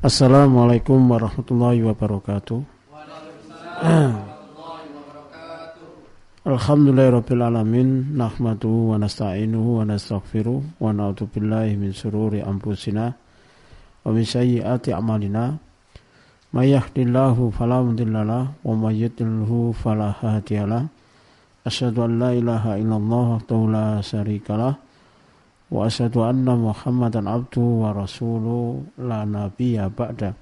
Assalamualaikum warahmatullahi wabarakatuh. Alhamdulillahirabbil alamin nahmaduhu wa nasta'inuhu wa nastaghfiruh wa na'udzu billahi min shururi anfusina wa min sayyiati a'malina. May yahdihillahu fala mudhillalah wa may yudlilhu fala hadiyalah asyhadu an la ilaha illallah wa la syarikalah la nabiyya ba'da.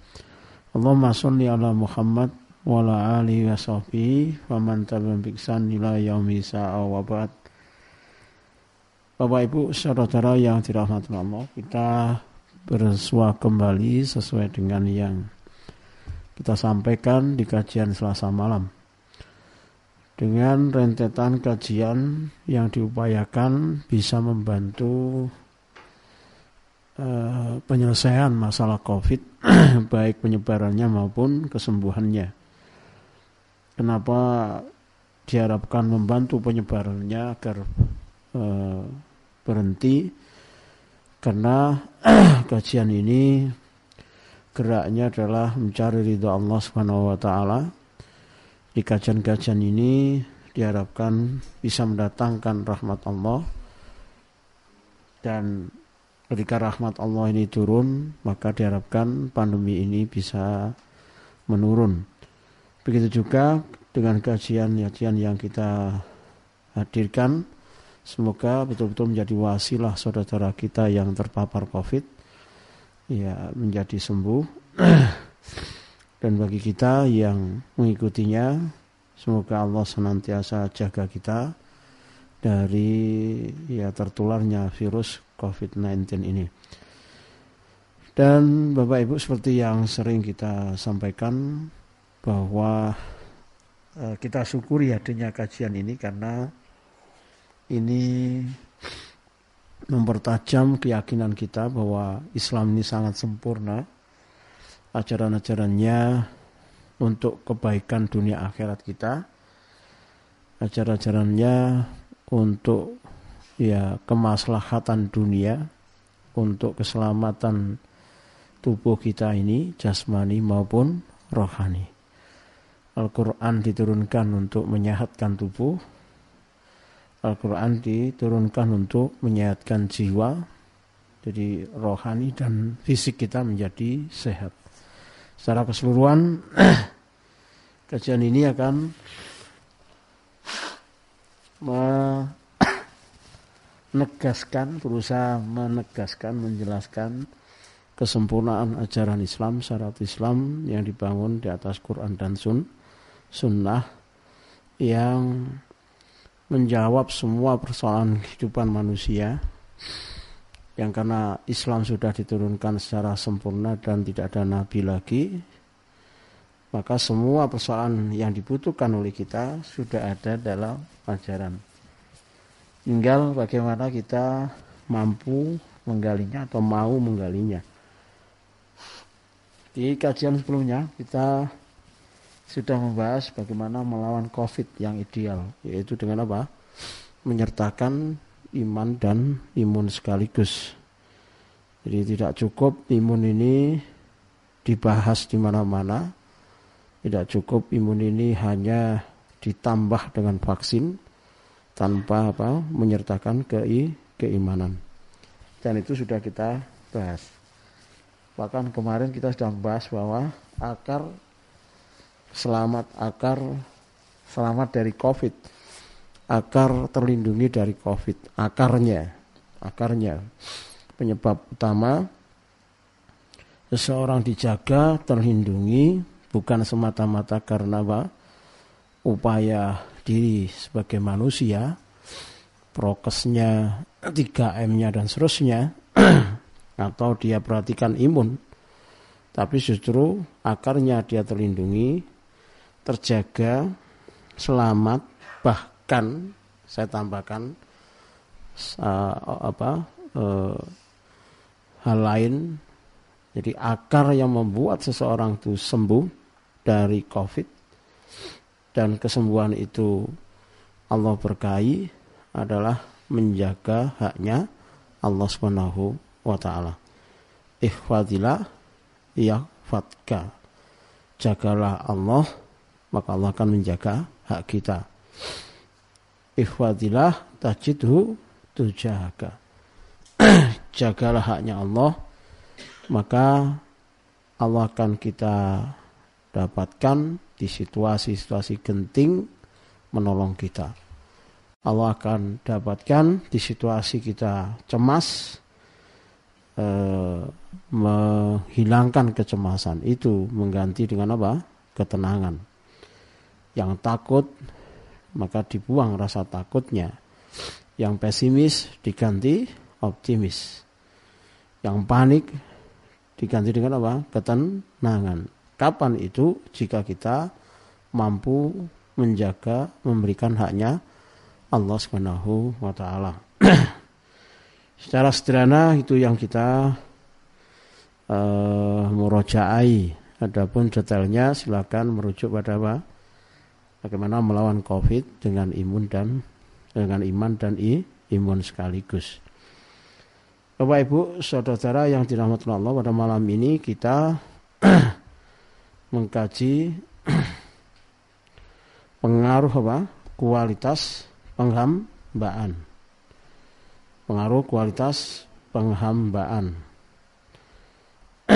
Allahumma shalli ala Muhammad wa ala alihi wa sahbihi wa man tabi'ahum bi ihsan ila yaumi sa'a wa ba'd. Bapak Ibu saudara yang dirahmati Allah, kita bersua kembali sesuai dengan yang kita sampaikan di kajian Selasa malam dengan rentetan kajian yang diupayakan bisa membantu uh, penyelesaian masalah COVID, baik penyebarannya maupun kesembuhannya. Kenapa diharapkan membantu penyebarannya agar uh, berhenti? Karena kajian ini geraknya adalah mencari ridho Allah Subhanahu wa taala di kajian-kajian ini diharapkan bisa mendatangkan rahmat Allah. Dan ketika rahmat Allah ini turun maka diharapkan pandemi ini bisa menurun. Begitu juga dengan kajian-kajian yang kita hadirkan semoga betul-betul menjadi wasilah saudara kita yang terpapar covid ya menjadi sembuh dan bagi kita yang mengikutinya semoga Allah senantiasa jaga kita dari ya tertularnya virus COVID-19 ini. Dan Bapak Ibu seperti yang sering kita sampaikan bahwa uh, kita syukuri adanya kajian ini karena ini mempertajam keyakinan kita bahwa Islam ini sangat sempurna ajaran-ajarannya untuk kebaikan dunia akhirat kita. Ajaran-ajarannya untuk ya kemaslahatan dunia untuk keselamatan tubuh kita ini jasmani maupun rohani. Al-Quran diturunkan untuk menyehatkan tubuh. Al-Quran diturunkan untuk menyehatkan jiwa. Jadi rohani dan fisik kita menjadi sehat secara keseluruhan kajian ini akan menegaskan, berusaha menegaskan, menjelaskan kesempurnaan ajaran Islam, syarat Islam yang dibangun di atas Quran dan Sun, Sunnah yang menjawab semua persoalan kehidupan manusia yang karena Islam sudah diturunkan secara sempurna dan tidak ada nabi lagi maka semua persoalan yang dibutuhkan oleh kita sudah ada dalam ajaran. Tinggal bagaimana kita mampu menggalinya atau mau menggalinya. Di kajian sebelumnya kita sudah membahas bagaimana melawan COVID yang ideal yaitu dengan apa? Menyertakan iman dan imun sekaligus. Jadi tidak cukup imun ini dibahas di mana-mana. Tidak cukup imun ini hanya ditambah dengan vaksin tanpa apa menyertakan ke keimanan. Dan itu sudah kita bahas. Bahkan kemarin kita sudah bahas bahwa akar selamat akar selamat dari COVID akar terlindungi dari COVID. Akarnya, akarnya penyebab utama seseorang dijaga, terlindungi bukan semata-mata karena apa? upaya diri sebagai manusia, prokesnya, 3M-nya dan seterusnya, atau dia perhatikan imun, tapi justru akarnya dia terlindungi, terjaga, selamat, bah tambahkan saya tambahkan uh, apa uh, hal lain jadi akar yang membuat seseorang itu sembuh dari COVID dan kesembuhan itu Allah berkahi adalah menjaga haknya Allah Subhanahu wa taala. Ya fatka. Jagalah Allah, maka Allah akan menjaga hak kita. Ihfadilah tajidhu tujaga. Jagalah haknya Allah, maka Allah akan kita dapatkan di situasi-situasi genting menolong kita. Allah akan dapatkan di situasi kita cemas, eh, menghilangkan kecemasan itu mengganti dengan apa? Ketenangan. Yang takut maka dibuang rasa takutnya. Yang pesimis diganti optimis. Yang panik diganti dengan apa? Ketenangan. Kapan itu? Jika kita mampu menjaga, memberikan haknya Allah Subhanahu wa taala. Secara sederhana itu yang kita uh, murojaai. Adapun detailnya silakan merujuk pada apa? Bagaimana melawan COVID dengan imun dan dengan iman dan i, imun sekaligus. Bapak Ibu, saudara yang dirahmati Allah pada malam ini kita mengkaji pengaruh apa? Kualitas penghambaan. Pengaruh kualitas penghambaan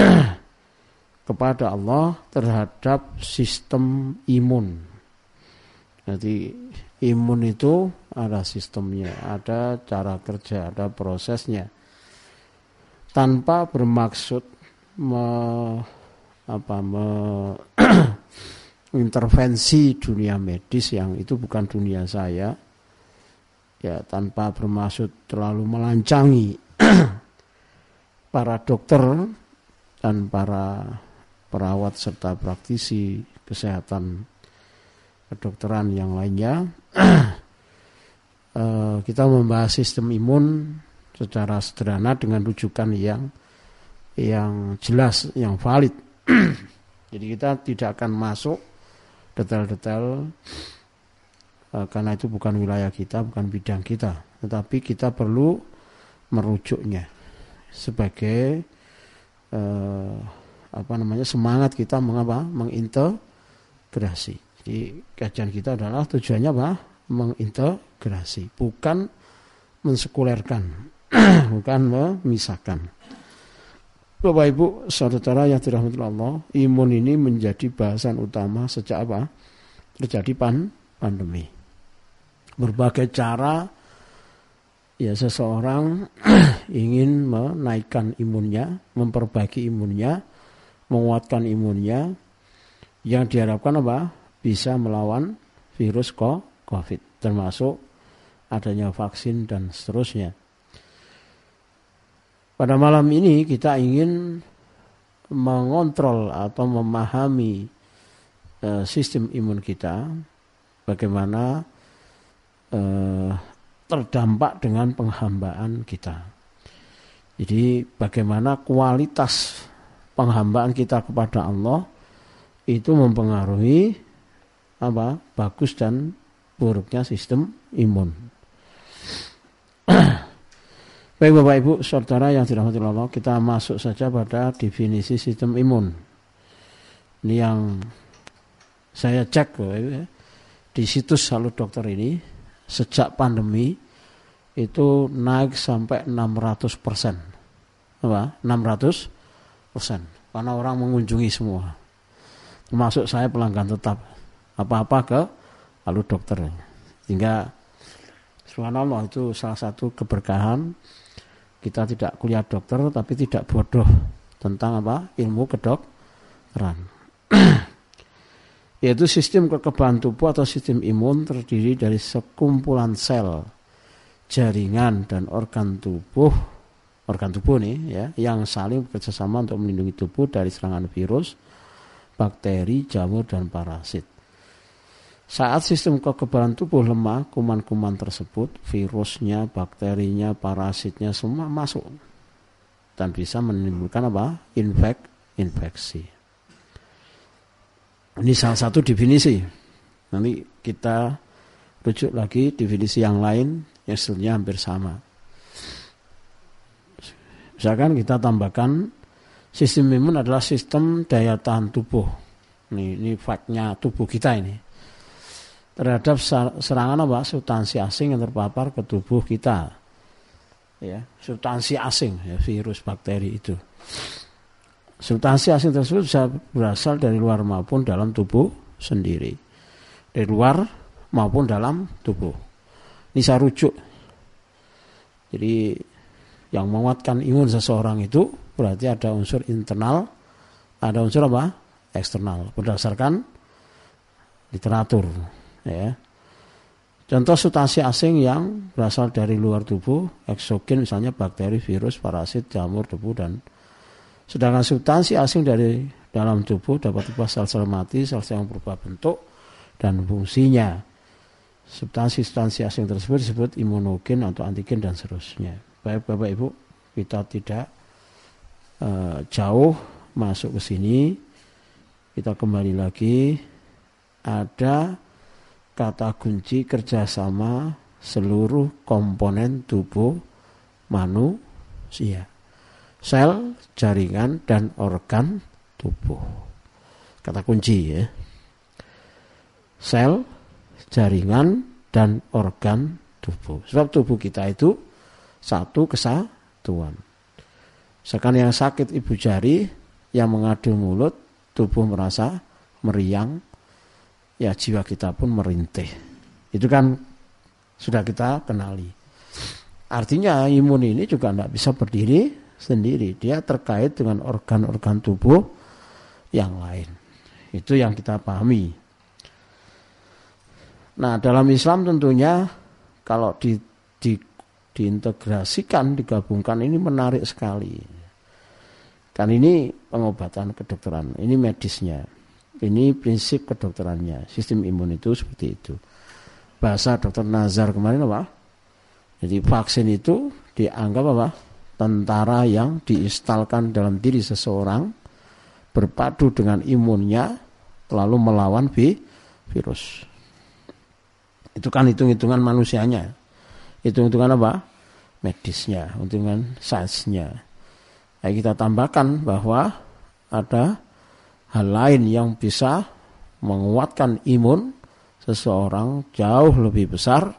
kepada Allah terhadap sistem imun. Jadi imun itu ada sistemnya, ada cara kerja, ada prosesnya. Tanpa bermaksud me, apa, me, intervensi dunia medis yang itu bukan dunia saya. Ya, tanpa bermaksud terlalu melancangi para dokter dan para perawat serta praktisi kesehatan kedokteran yang lainnya. Eh, kita membahas sistem imun secara sederhana dengan rujukan yang yang jelas yang valid. Jadi kita tidak akan masuk detail-detail eh, karena itu bukan wilayah kita bukan bidang kita. Tetapi kita perlu merujuknya sebagai eh, apa namanya semangat kita mengapa? Mengintegrasi. Jadi kajian kita adalah tujuannya apa? Mengintegrasi, bukan mensekulerkan, bukan memisahkan. Bapak Ibu, saudara yang dirahmati Allah, imun ini menjadi bahasan utama sejak apa? Terjadi pan pandemi. Berbagai cara ya seseorang ingin menaikkan imunnya, memperbaiki imunnya, menguatkan imunnya yang diharapkan apa? Bisa melawan virus COVID termasuk adanya vaksin dan seterusnya. Pada malam ini kita ingin mengontrol atau memahami uh, sistem imun kita, bagaimana uh, terdampak dengan penghambaan kita. Jadi bagaimana kualitas penghambaan kita kepada Allah itu mempengaruhi apa bagus dan buruknya sistem imun. Baik Bapak Ibu, saudara yang dirahmati Allah, kita masuk saja pada definisi sistem imun. Ini yang saya cek di situs Salut Dokter ini sejak pandemi itu naik sampai 600 persen. Apa? 600 persen. Karena orang mengunjungi semua. Termasuk saya pelanggan tetap. Apa-apa ke lalu dokter. Sehingga subhanallah itu salah satu keberkahan. Kita tidak kuliah dokter tapi tidak bodoh tentang apa ilmu kedokteran. Yaitu sistem kekebalan tubuh atau sistem imun terdiri dari sekumpulan sel jaringan dan organ tubuh organ tubuh nih ya yang saling bekerjasama untuk melindungi tubuh dari serangan virus, bakteri, jamur dan parasit. Saat sistem kekebalan tubuh lemah, kuman-kuman tersebut, virusnya, bakterinya, parasitnya semua masuk dan bisa menimbulkan apa? Infek, infeksi. Ini salah satu definisi. Nanti kita rujuk lagi definisi yang lain yang hampir sama. Misalkan kita tambahkan Sistem imun adalah sistem daya tahan tubuh. Ini, ini faktnya tubuh kita ini. Terhadap serangan apa? Substansi asing yang terpapar ke tubuh kita. Ya, substansi asing, ya, virus, bakteri itu. Substansi asing tersebut bisa berasal dari luar maupun dalam tubuh sendiri. Dari luar maupun dalam tubuh. Ini saya rujuk. Jadi yang menguatkan imun seseorang itu berarti ada unsur internal, ada unsur apa? eksternal berdasarkan literatur ya. Contoh substansi asing yang berasal dari luar tubuh, eksogen misalnya bakteri, virus, parasit, jamur, debu dan sedangkan substansi asing dari dalam tubuh dapat berupa sel-sel mati, sel-sel yang berubah bentuk dan fungsinya. Substansi-substansi asing tersebut disebut imunogen atau antigen dan seterusnya. Baik Bapak Ibu, kita tidak uh, jauh masuk ke sini kita kembali lagi ada kata kunci kerjasama seluruh komponen tubuh manusia sel, jaringan, dan organ tubuh. Kata kunci ya. Sel, jaringan, dan organ tubuh. Sebab tubuh kita itu satu kesatuan. Sekarang yang sakit ibu jari, yang mengadu mulut, tubuh merasa meriang, ya jiwa kita pun merintih. Itu kan sudah kita kenali. Artinya imun ini juga tidak bisa berdiri sendiri. Dia terkait dengan organ-organ tubuh yang lain. Itu yang kita pahami. Nah dalam Islam tentunya kalau di, di diintegrasikan, digabungkan ini menarik sekali. Kan ini pengobatan kedokteran, ini medisnya. Ini prinsip kedokterannya. Sistem imun itu seperti itu. Bahasa dokter Nazar kemarin apa? Jadi vaksin itu dianggap apa? Tentara yang diinstalkan dalam diri seseorang berpadu dengan imunnya lalu melawan virus. Itu kan hitung-hitungan manusianya hitung-hitungan apa? Medisnya, hitungan sainsnya. Nah, kita tambahkan bahwa ada hal lain yang bisa menguatkan imun seseorang jauh lebih besar.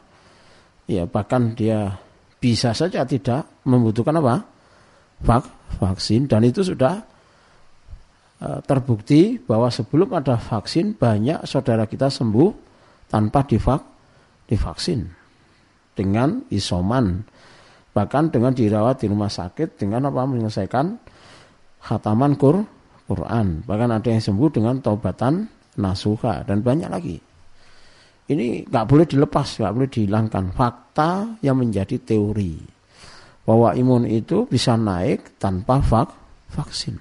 Ya, bahkan dia bisa saja tidak membutuhkan apa? Vak, vaksin dan itu sudah uh, terbukti bahwa sebelum ada vaksin banyak saudara kita sembuh tanpa divak, divaksin dengan isoman bahkan dengan dirawat di rumah sakit dengan apa menyelesaikan khataman Qur, Quran. Bahkan ada yang sembuh dengan taubatan nasuha. Dan banyak lagi. Ini nggak boleh dilepas nggak boleh dihilangkan. Fakta yang menjadi teori. Bahwa imun itu bisa naik tanpa vak, vaksin.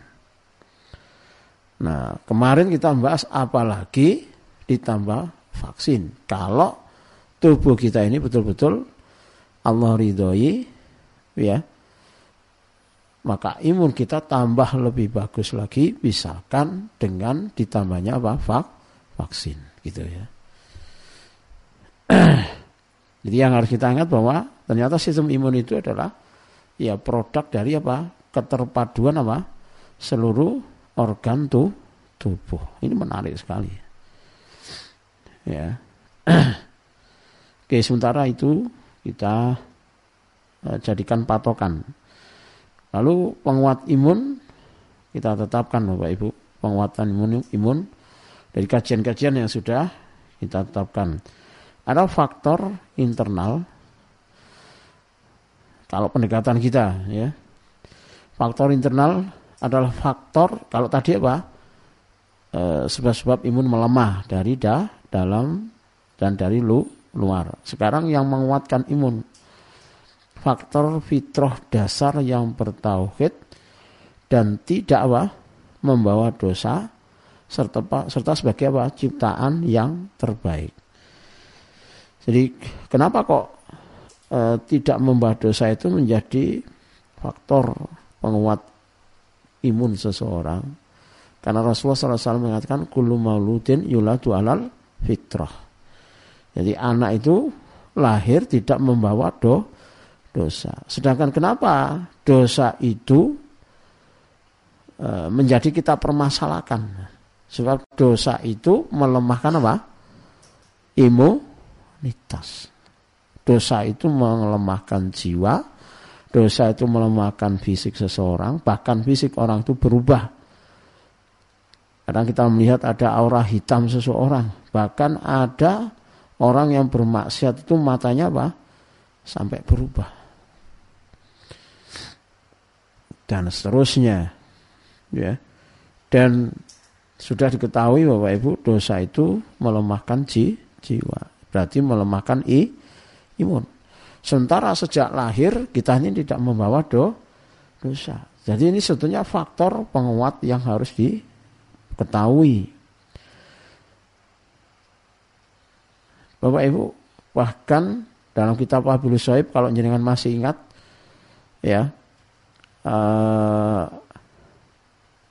Nah kemarin kita membahas apalagi ditambah vaksin. Kalau tubuh kita ini betul-betul Allah ridhoi ya maka imun kita tambah lebih bagus lagi misalkan dengan ditambahnya apa? Vak, vaksin gitu ya. Jadi yang harus kita ingat bahwa ternyata sistem imun itu adalah ya produk dari apa? Keterpaduan apa? Seluruh organ tuh tubuh. Ini menarik sekali. Ya. Oke, sementara itu kita uh, jadikan patokan. Lalu penguat imun kita tetapkan Bapak Ibu, penguatan imun imun dari kajian-kajian yang sudah kita tetapkan. Ada faktor internal kalau pendekatan kita ya. Faktor internal adalah faktor kalau tadi apa? Eh, sebab-sebab imun melemah dari da, dalam dan dari lu luar. Sekarang yang menguatkan imun faktor fitrah dasar yang bertauhid dan tidak apa membawa dosa serta serta sebagai apa ciptaan yang terbaik. Jadi kenapa kok e, tidak membawa dosa itu menjadi faktor penguat imun seseorang? Karena Rasulullah SAW mengatakan kullu mauludin yuladu alal fitrah. Jadi anak itu lahir tidak membawa do, dosa. Sedangkan kenapa dosa itu e, menjadi kita permasalahkan. Sebab dosa itu melemahkan apa? Imunitas. Dosa itu melemahkan jiwa, dosa itu melemahkan fisik seseorang, bahkan fisik orang itu berubah. Kadang kita melihat ada aura hitam seseorang, bahkan ada orang yang bermaksiat itu matanya apa? Sampai berubah. Dan seterusnya. Ya. Dan sudah diketahui Bapak Ibu dosa itu melemahkan jiwa. Berarti melemahkan i, imun. Sementara sejak lahir kita ini tidak membawa do, dosa. Jadi ini sebetulnya faktor penguat yang harus diketahui. Bapak Ibu, bahkan dalam kitab Wabil Soib kalau jenengan masih ingat ya uh,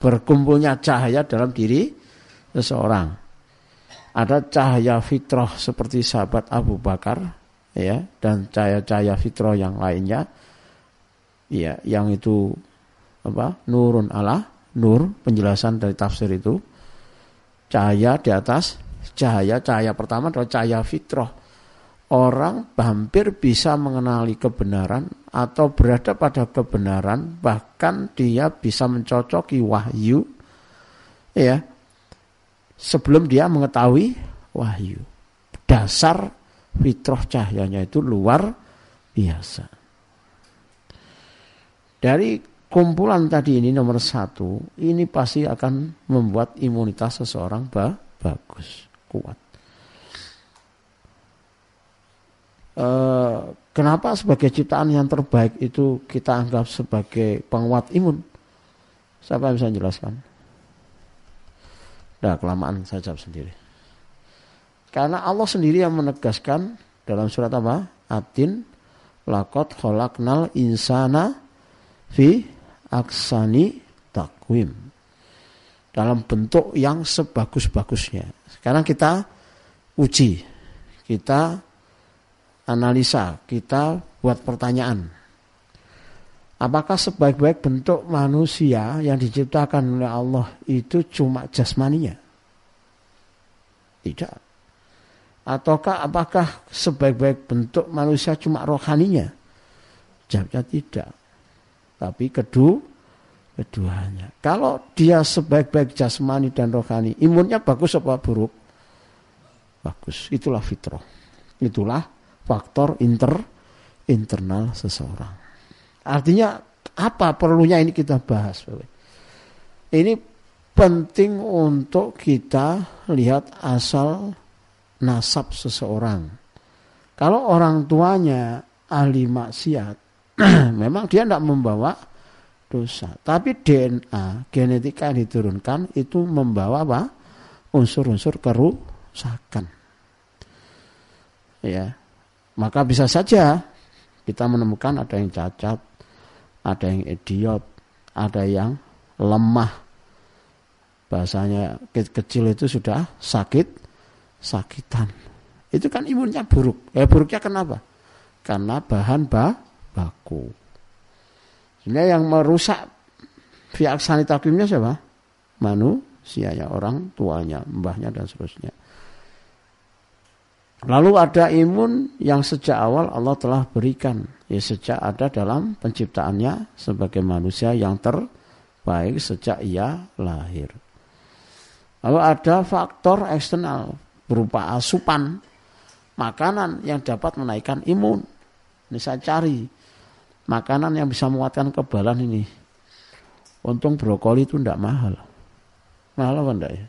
berkumpulnya cahaya dalam diri seseorang. Ada cahaya fitrah seperti sahabat Abu Bakar ya dan cahaya-cahaya fitrah yang lainnya. Ya yang itu apa nurun ala nur penjelasan dari tafsir itu. Cahaya di atas cahaya cahaya pertama adalah cahaya fitrah. Orang hampir bisa mengenali kebenaran atau berada pada kebenaran bahkan dia bisa mencocoki wahyu ya sebelum dia mengetahui wahyu dasar fitrah cahayanya itu luar biasa. Dari kumpulan tadi ini nomor satu, ini pasti akan membuat imunitas seseorang ba bagus, kuat. E, kenapa sebagai ciptaan yang terbaik itu kita anggap sebagai penguat imun? Siapa yang bisa menjelaskan? Nah, kelamaan saya jawab sendiri. Karena Allah sendiri yang menegaskan dalam surat apa? Atin lakot kholaknal insana fi aksani takwim. Dalam bentuk yang sebagus-bagusnya. Sekarang kita uji, kita analisa, kita buat pertanyaan. Apakah sebaik-baik bentuk manusia yang diciptakan oleh Allah itu cuma jasmaninya? Tidak. Ataukah apakah sebaik-baik bentuk manusia cuma rohaninya? Jawabnya tidak. Tapi kedua, keduanya. Kalau dia sebaik-baik jasmani dan rohani, imunnya bagus apa buruk? Bagus. Itulah fitrah. Itulah faktor inter internal seseorang. Artinya apa perlunya ini kita bahas. Ini penting untuk kita lihat asal nasab seseorang. Kalau orang tuanya ahli maksiat, memang dia tidak membawa dosa. Tapi DNA, genetika yang diturunkan itu membawa apa? Unsur-unsur kerusakan. Ya, maka bisa saja kita menemukan ada yang cacat, ada yang idiot, ada yang lemah. Bahasanya kecil itu sudah sakit sakitan. Itu kan imunnya buruk. Ya buruknya kenapa? Karena bahan ba baku. Sehingga yang merusak fiaksani takimnya siapa? Manusia ya orang tuanya, mbahnya dan seterusnya. Lalu ada imun yang sejak awal Allah telah berikan. Ya sejak ada dalam penciptaannya sebagai manusia yang terbaik sejak ia lahir. Lalu ada faktor eksternal berupa asupan makanan yang dapat menaikkan imun. Ini saya cari makanan yang bisa menguatkan kebalan ini. Untung brokoli itu tidak mahal. Mahal apa enggak ya?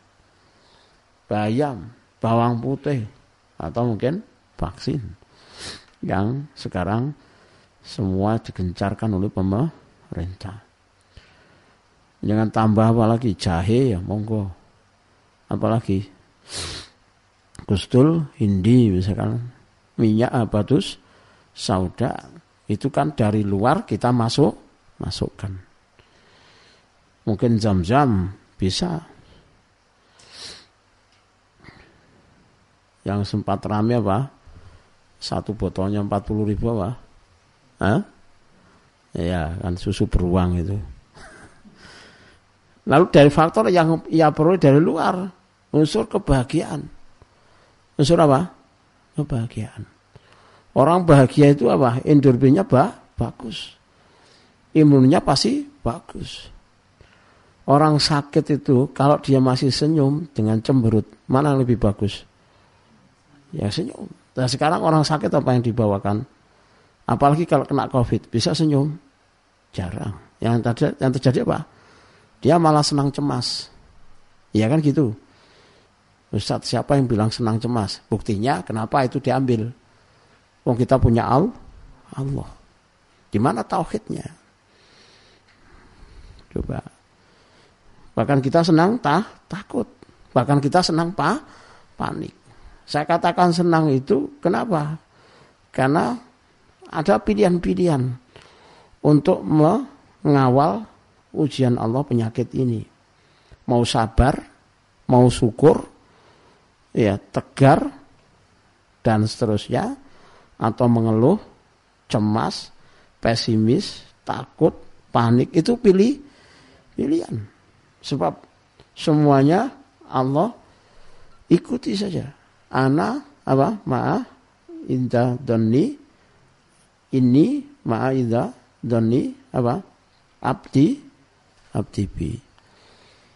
Bayam, bawang putih, atau mungkin vaksin yang sekarang semua digencarkan oleh pemerintah. Jangan tambah apa lagi jahe ya monggo. Apalagi gustul hindi misalkan minyak abatus sauda itu kan dari luar kita masuk masukkan mungkin jam-jam bisa yang sempat rame apa satu botolnya 40 ribu apa Hah? ya kan susu beruang itu Lalu dari faktor yang ia perlu dari luar, unsur kebahagiaan. Unsur apa? Kebahagiaan. Orang bahagia itu apa? Endorfinnya bah, bagus. Imunnya pasti bagus. Orang sakit itu kalau dia masih senyum dengan cemberut, mana yang lebih bagus? Ya senyum. Nah sekarang orang sakit apa yang dibawakan? Apalagi kalau kena covid, bisa senyum? Jarang. Yang terjadi, yang terjadi apa? Dia malah senang cemas. Iya kan gitu. Ustadz siapa yang bilang senang cemas? Buktinya kenapa itu diambil? Wong kita punya Allah. Di mana tauhidnya? Coba. Bahkan kita senang tah, takut. Bahkan kita senang pa, panik. Saya katakan senang itu kenapa? Karena ada pilihan-pilihan untuk mengawal ujian Allah penyakit ini. Mau sabar, mau syukur, ya tegar, dan seterusnya, atau mengeluh, cemas, pesimis, takut, panik, itu pilih pilihan. Sebab semuanya Allah ikuti saja. Ana apa? Ma'a inda doni ini ma'a inda doni apa? Abdi abdibi.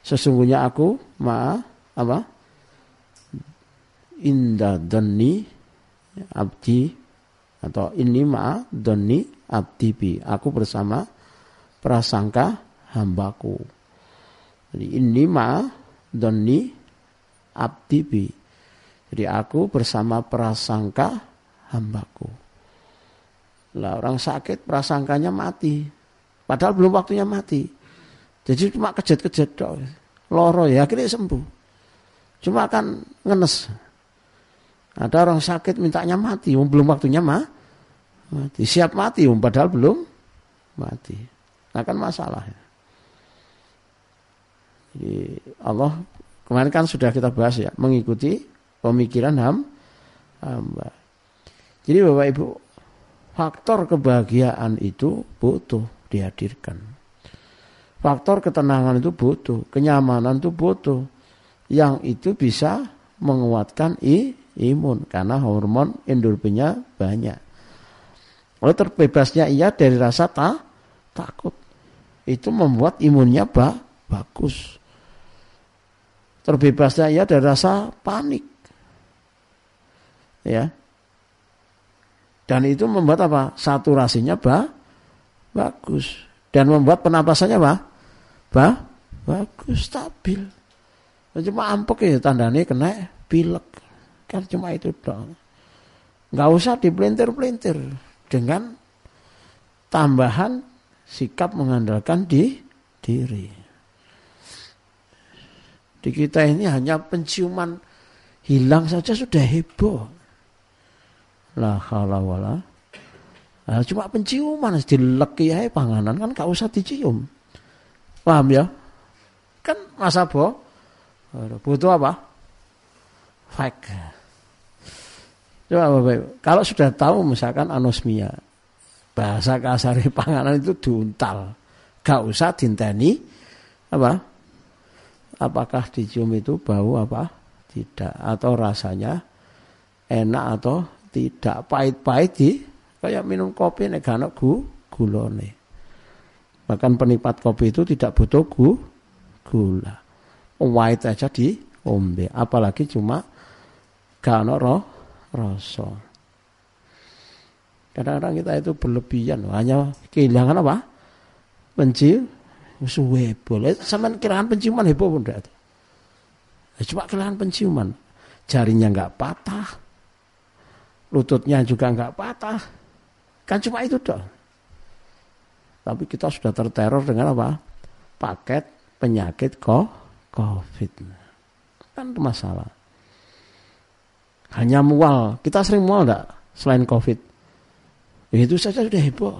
Sesungguhnya aku ma apa? Inda doni abdi atau ini ma doni abdibi. Aku bersama prasangka hambaku. Jadi ini ma doni abdibi. Jadi aku bersama prasangka hambaku. Lah orang sakit prasangkanya mati. Padahal belum waktunya mati. Jadi cuma kejet-kejet dok. Loro ya akhirnya sembuh. Cuma kan ngenes. Ada orang sakit mintanya mati, belum waktunya mah mati. Siap mati, padahal belum mati. Nah kan masalah. Jadi Allah kemarin kan sudah kita bahas ya, mengikuti pemikiran ham, hamba. Jadi Bapak Ibu, faktor kebahagiaan itu butuh dihadirkan. Faktor ketenangan itu butuh, kenyamanan itu butuh. Yang itu bisa menguatkan i, imun karena hormon endorfinnya banyak. Oleh terbebasnya ia dari rasa ta, takut. Itu membuat imunnya ba, bagus. Terbebasnya ia dari rasa panik. Ya. Dan itu membuat apa? Saturasinya ba, bagus dan membuat penapasannya apa? Bah, bagus, stabil. Cuma ampek ya tandanya kena pilek. Kan cuma itu dong. Nggak usah dipelintir-pelintir dengan tambahan sikap mengandalkan di diri. Di kita ini hanya penciuman hilang saja sudah heboh. La haula wala Nah, cuma penciuman dileki ya panganan kan gak usah dicium. Paham ya? Kan masa bo butuh apa? Fake. Coba Bapak, kalau sudah tahu misalkan anosmia, bahasa kasar panganan itu diuntal. Gak usah dinteni apa? Apakah dicium itu bau apa? Tidak atau rasanya enak atau tidak pahit-pahit di Kayak minum kopi nek gak gu, gulone. Bahkan penikmat kopi itu tidak butuh gu, gula. White aja di ombe, apalagi cuma gak roh rasa. Kadang-kadang kita itu berlebihan, hanya kehilangan apa? Pencium, suwe boleh. Sama kehilangan penciuman heboh pun tidak. Cuma kehilangan penciuman, jarinya nggak patah, lututnya juga nggak patah, Kan cuma itu dong. Tapi kita sudah terteror dengan apa? Paket penyakit COVID. Kan masalah. Hanya mual. Kita sering mual enggak selain COVID? Ya, itu saja sudah heboh.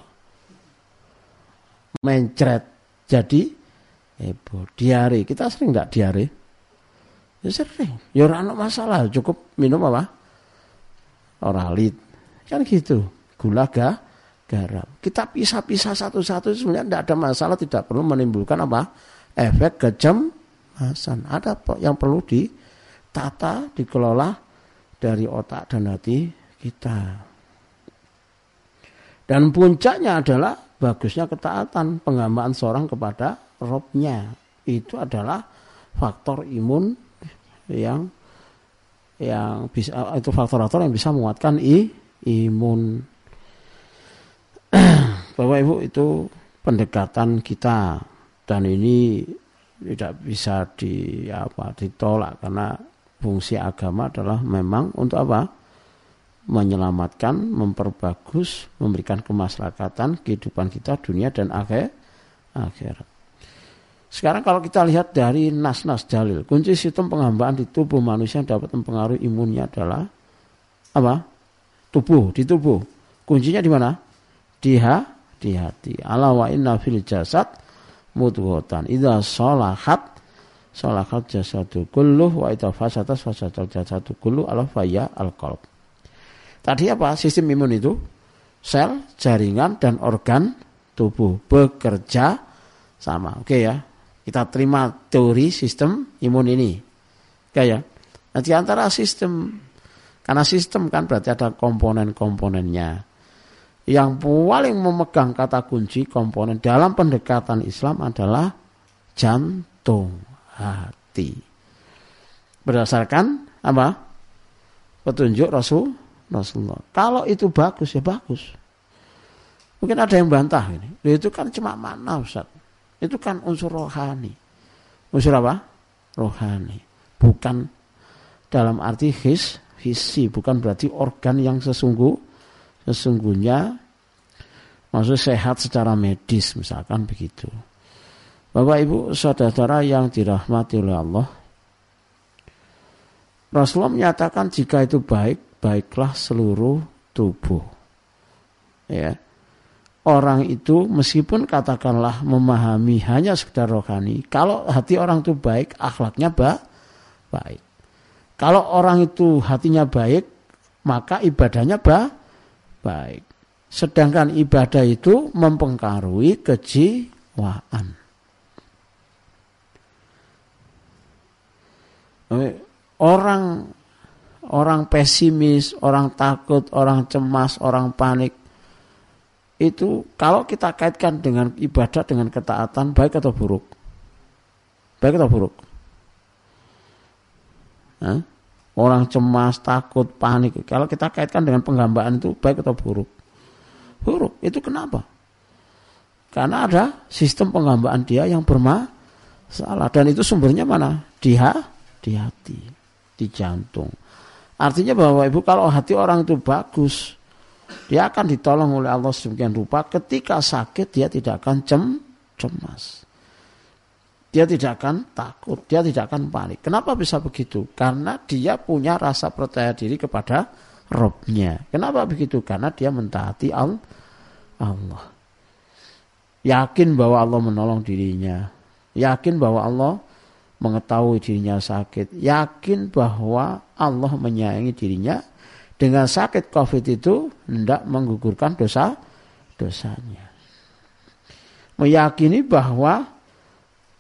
Mencret. Jadi heboh. Diare. Kita sering enggak diare? Ya sering. Ya masalah. Cukup minum apa? Oralit. Kan gitu gula ga, garam. Kita pisah-pisah satu-satu sebenarnya tidak ada masalah, tidak perlu menimbulkan apa efek kecemasan. Ada yang perlu ditata, dikelola dari otak dan hati kita. Dan puncaknya adalah bagusnya ketaatan penghambaan seorang kepada robnya. Itu adalah faktor imun yang yang bisa itu faktor-faktor yang bisa menguatkan i, imun. Bapak Ibu itu pendekatan kita dan ini tidak bisa di apa ditolak karena fungsi agama adalah memang untuk apa? menyelamatkan, memperbagus, memberikan kemaslahatan kehidupan kita dunia dan akhir akhirat. Sekarang kalau kita lihat dari nas-nas dalil, kunci sistem penghambaan di tubuh manusia yang dapat mempengaruhi imunnya adalah apa? Tubuh, di tubuh. Kuncinya di mana? Di ha, di hati. Ala wa inna fil jasad mudghatan. Idza salahat salahat jasadu kulluh wa idza fasadat fasadal jasadu kulluh ala faya al qalb. Tadi apa? Sistem imun itu sel, jaringan dan organ tubuh bekerja sama. Oke ya. Kita terima teori sistem imun ini. Ya. Nah, di antara sistem karena sistem kan berarti ada komponen-komponennya. Yang paling memegang kata kunci komponen dalam pendekatan Islam adalah jantung hati. Berdasarkan apa? Petunjuk Rasul Rasulullah. Kalau itu bagus ya bagus. Mungkin ada yang bantah ini. Itu kan cuma mana Ustaz. Itu kan unsur rohani. Unsur apa? Rohani. Bukan dalam arti his, visi, bukan berarti organ yang sesungguh sesungguhnya maksud sehat secara medis misalkan begitu. Bapak Ibu saudara yang dirahmati oleh Allah. Rasulullah menyatakan jika itu baik, baiklah seluruh tubuh. Ya. Orang itu meskipun katakanlah memahami hanya sekedar rohani, kalau hati orang itu baik, akhlaknya ba baik. Kalau orang itu hatinya baik, maka ibadahnya ba baik. Sedangkan ibadah itu mempengaruhi kejiwaan. orang orang pesimis, orang takut, orang cemas, orang panik itu kalau kita kaitkan dengan ibadah dengan ketaatan baik atau buruk? Baik atau buruk? Hah? Orang cemas, takut, panik. Kalau kita kaitkan dengan penggambaan itu baik atau buruk? Buruk. Itu kenapa? Karena ada sistem penggambaan dia yang bermasalah dan itu sumbernya mana? Dia di hati, di jantung. Artinya bahwa ibu kalau hati orang itu bagus, dia akan ditolong oleh Allah sedemikian rupa. Ketika sakit dia tidak akan cem, cemas. Dia tidak akan takut, dia tidak akan panik. Kenapa bisa begitu? Karena dia punya rasa percaya diri kepada Robnya. Kenapa begitu? Karena dia mentaati Allah. Yakin bahwa Allah menolong dirinya. Yakin bahwa Allah mengetahui dirinya sakit, yakin bahwa Allah menyayangi dirinya dengan sakit COVID itu tidak menggugurkan dosa dosanya. Meyakini bahwa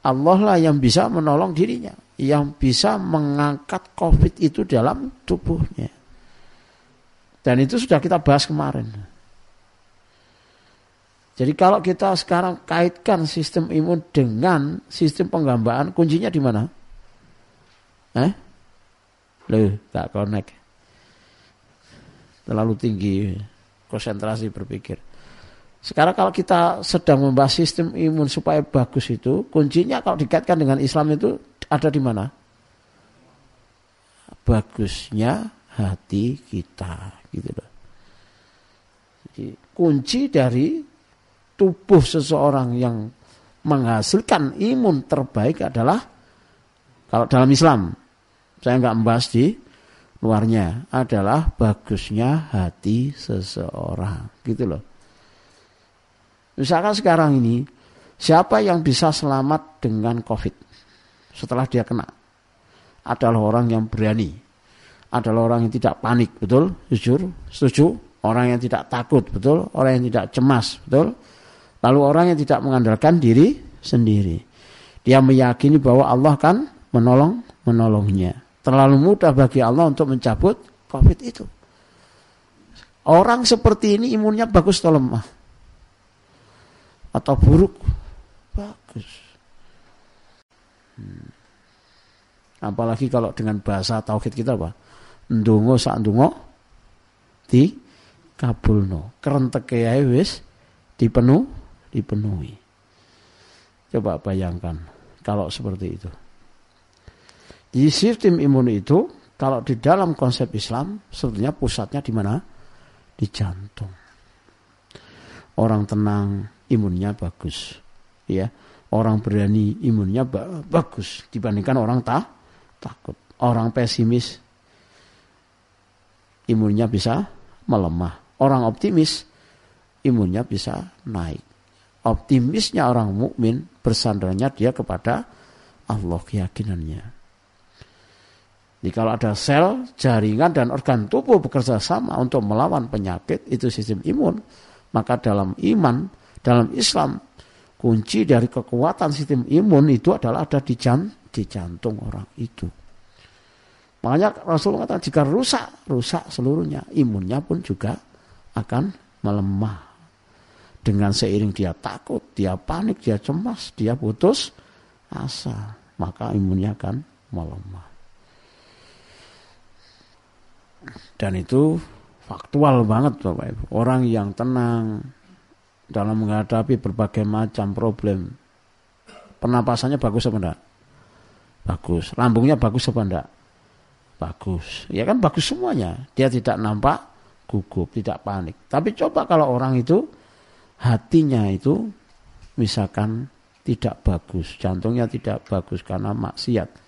Allah lah yang bisa menolong dirinya, yang bisa mengangkat COVID itu dalam tubuhnya. Dan itu sudah kita bahas kemarin. Jadi kalau kita sekarang kaitkan sistem imun dengan sistem penggambaan, kuncinya di mana? Eh? Loh, tak connect. Terlalu tinggi konsentrasi berpikir. Sekarang kalau kita sedang membahas sistem imun supaya bagus itu, kuncinya kalau dikaitkan dengan Islam itu ada di mana? Bagusnya hati kita, gitu loh. Jadi kunci dari tubuh seseorang yang menghasilkan imun terbaik adalah kalau dalam Islam saya nggak membahas di luarnya adalah bagusnya hati seseorang. Gitu loh. Misalkan sekarang ini siapa yang bisa selamat dengan covid? Setelah dia kena. Adalah orang yang berani. Adalah orang yang tidak panik betul? Jujur? Setuju? Orang yang tidak takut betul? Orang yang tidak cemas betul? Lalu orang yang tidak mengandalkan diri sendiri. Dia meyakini bahwa Allah kan menolong menolongnya. Terlalu mudah bagi Allah untuk mencabut COVID itu. Orang seperti ini imunnya bagus atau lemah? Atau buruk? Bagus. Hmm. Apalagi kalau dengan bahasa tauhid kita apa? Ndungo sak ndungo di kabulno. Kerenteke ae wis dipenuh dipenuhi. Coba bayangkan kalau seperti itu. Di sistem imun itu kalau di dalam konsep Islam sebetulnya pusatnya di mana? Di jantung. Orang tenang imunnya bagus. Ya, orang berani imunnya ba bagus dibandingkan orang tak takut. Orang pesimis imunnya bisa melemah. Orang optimis imunnya bisa naik. Optimisnya orang mukmin bersandarnya dia kepada Allah keyakinannya. Jadi kalau ada sel, jaringan dan organ tubuh bekerja sama untuk melawan penyakit itu sistem imun, maka dalam iman, dalam Islam kunci dari kekuatan sistem imun itu adalah ada di, jan, di jantung orang itu. Makanya Rasul mengatakan jika rusak, rusak seluruhnya, imunnya pun juga akan melemah. Dengan seiring dia takut, dia panik, dia cemas, dia putus asa, maka imunnya akan melemah. Dan itu faktual banget Bapak Ibu. Orang yang tenang dalam menghadapi berbagai macam problem. Pernapasannya bagus apa enggak? Bagus. Lambungnya bagus apa enggak? Bagus. Ya kan bagus semuanya. Dia tidak nampak gugup, tidak panik. Tapi coba kalau orang itu hatinya itu misalkan tidak bagus, jantungnya tidak bagus karena maksiat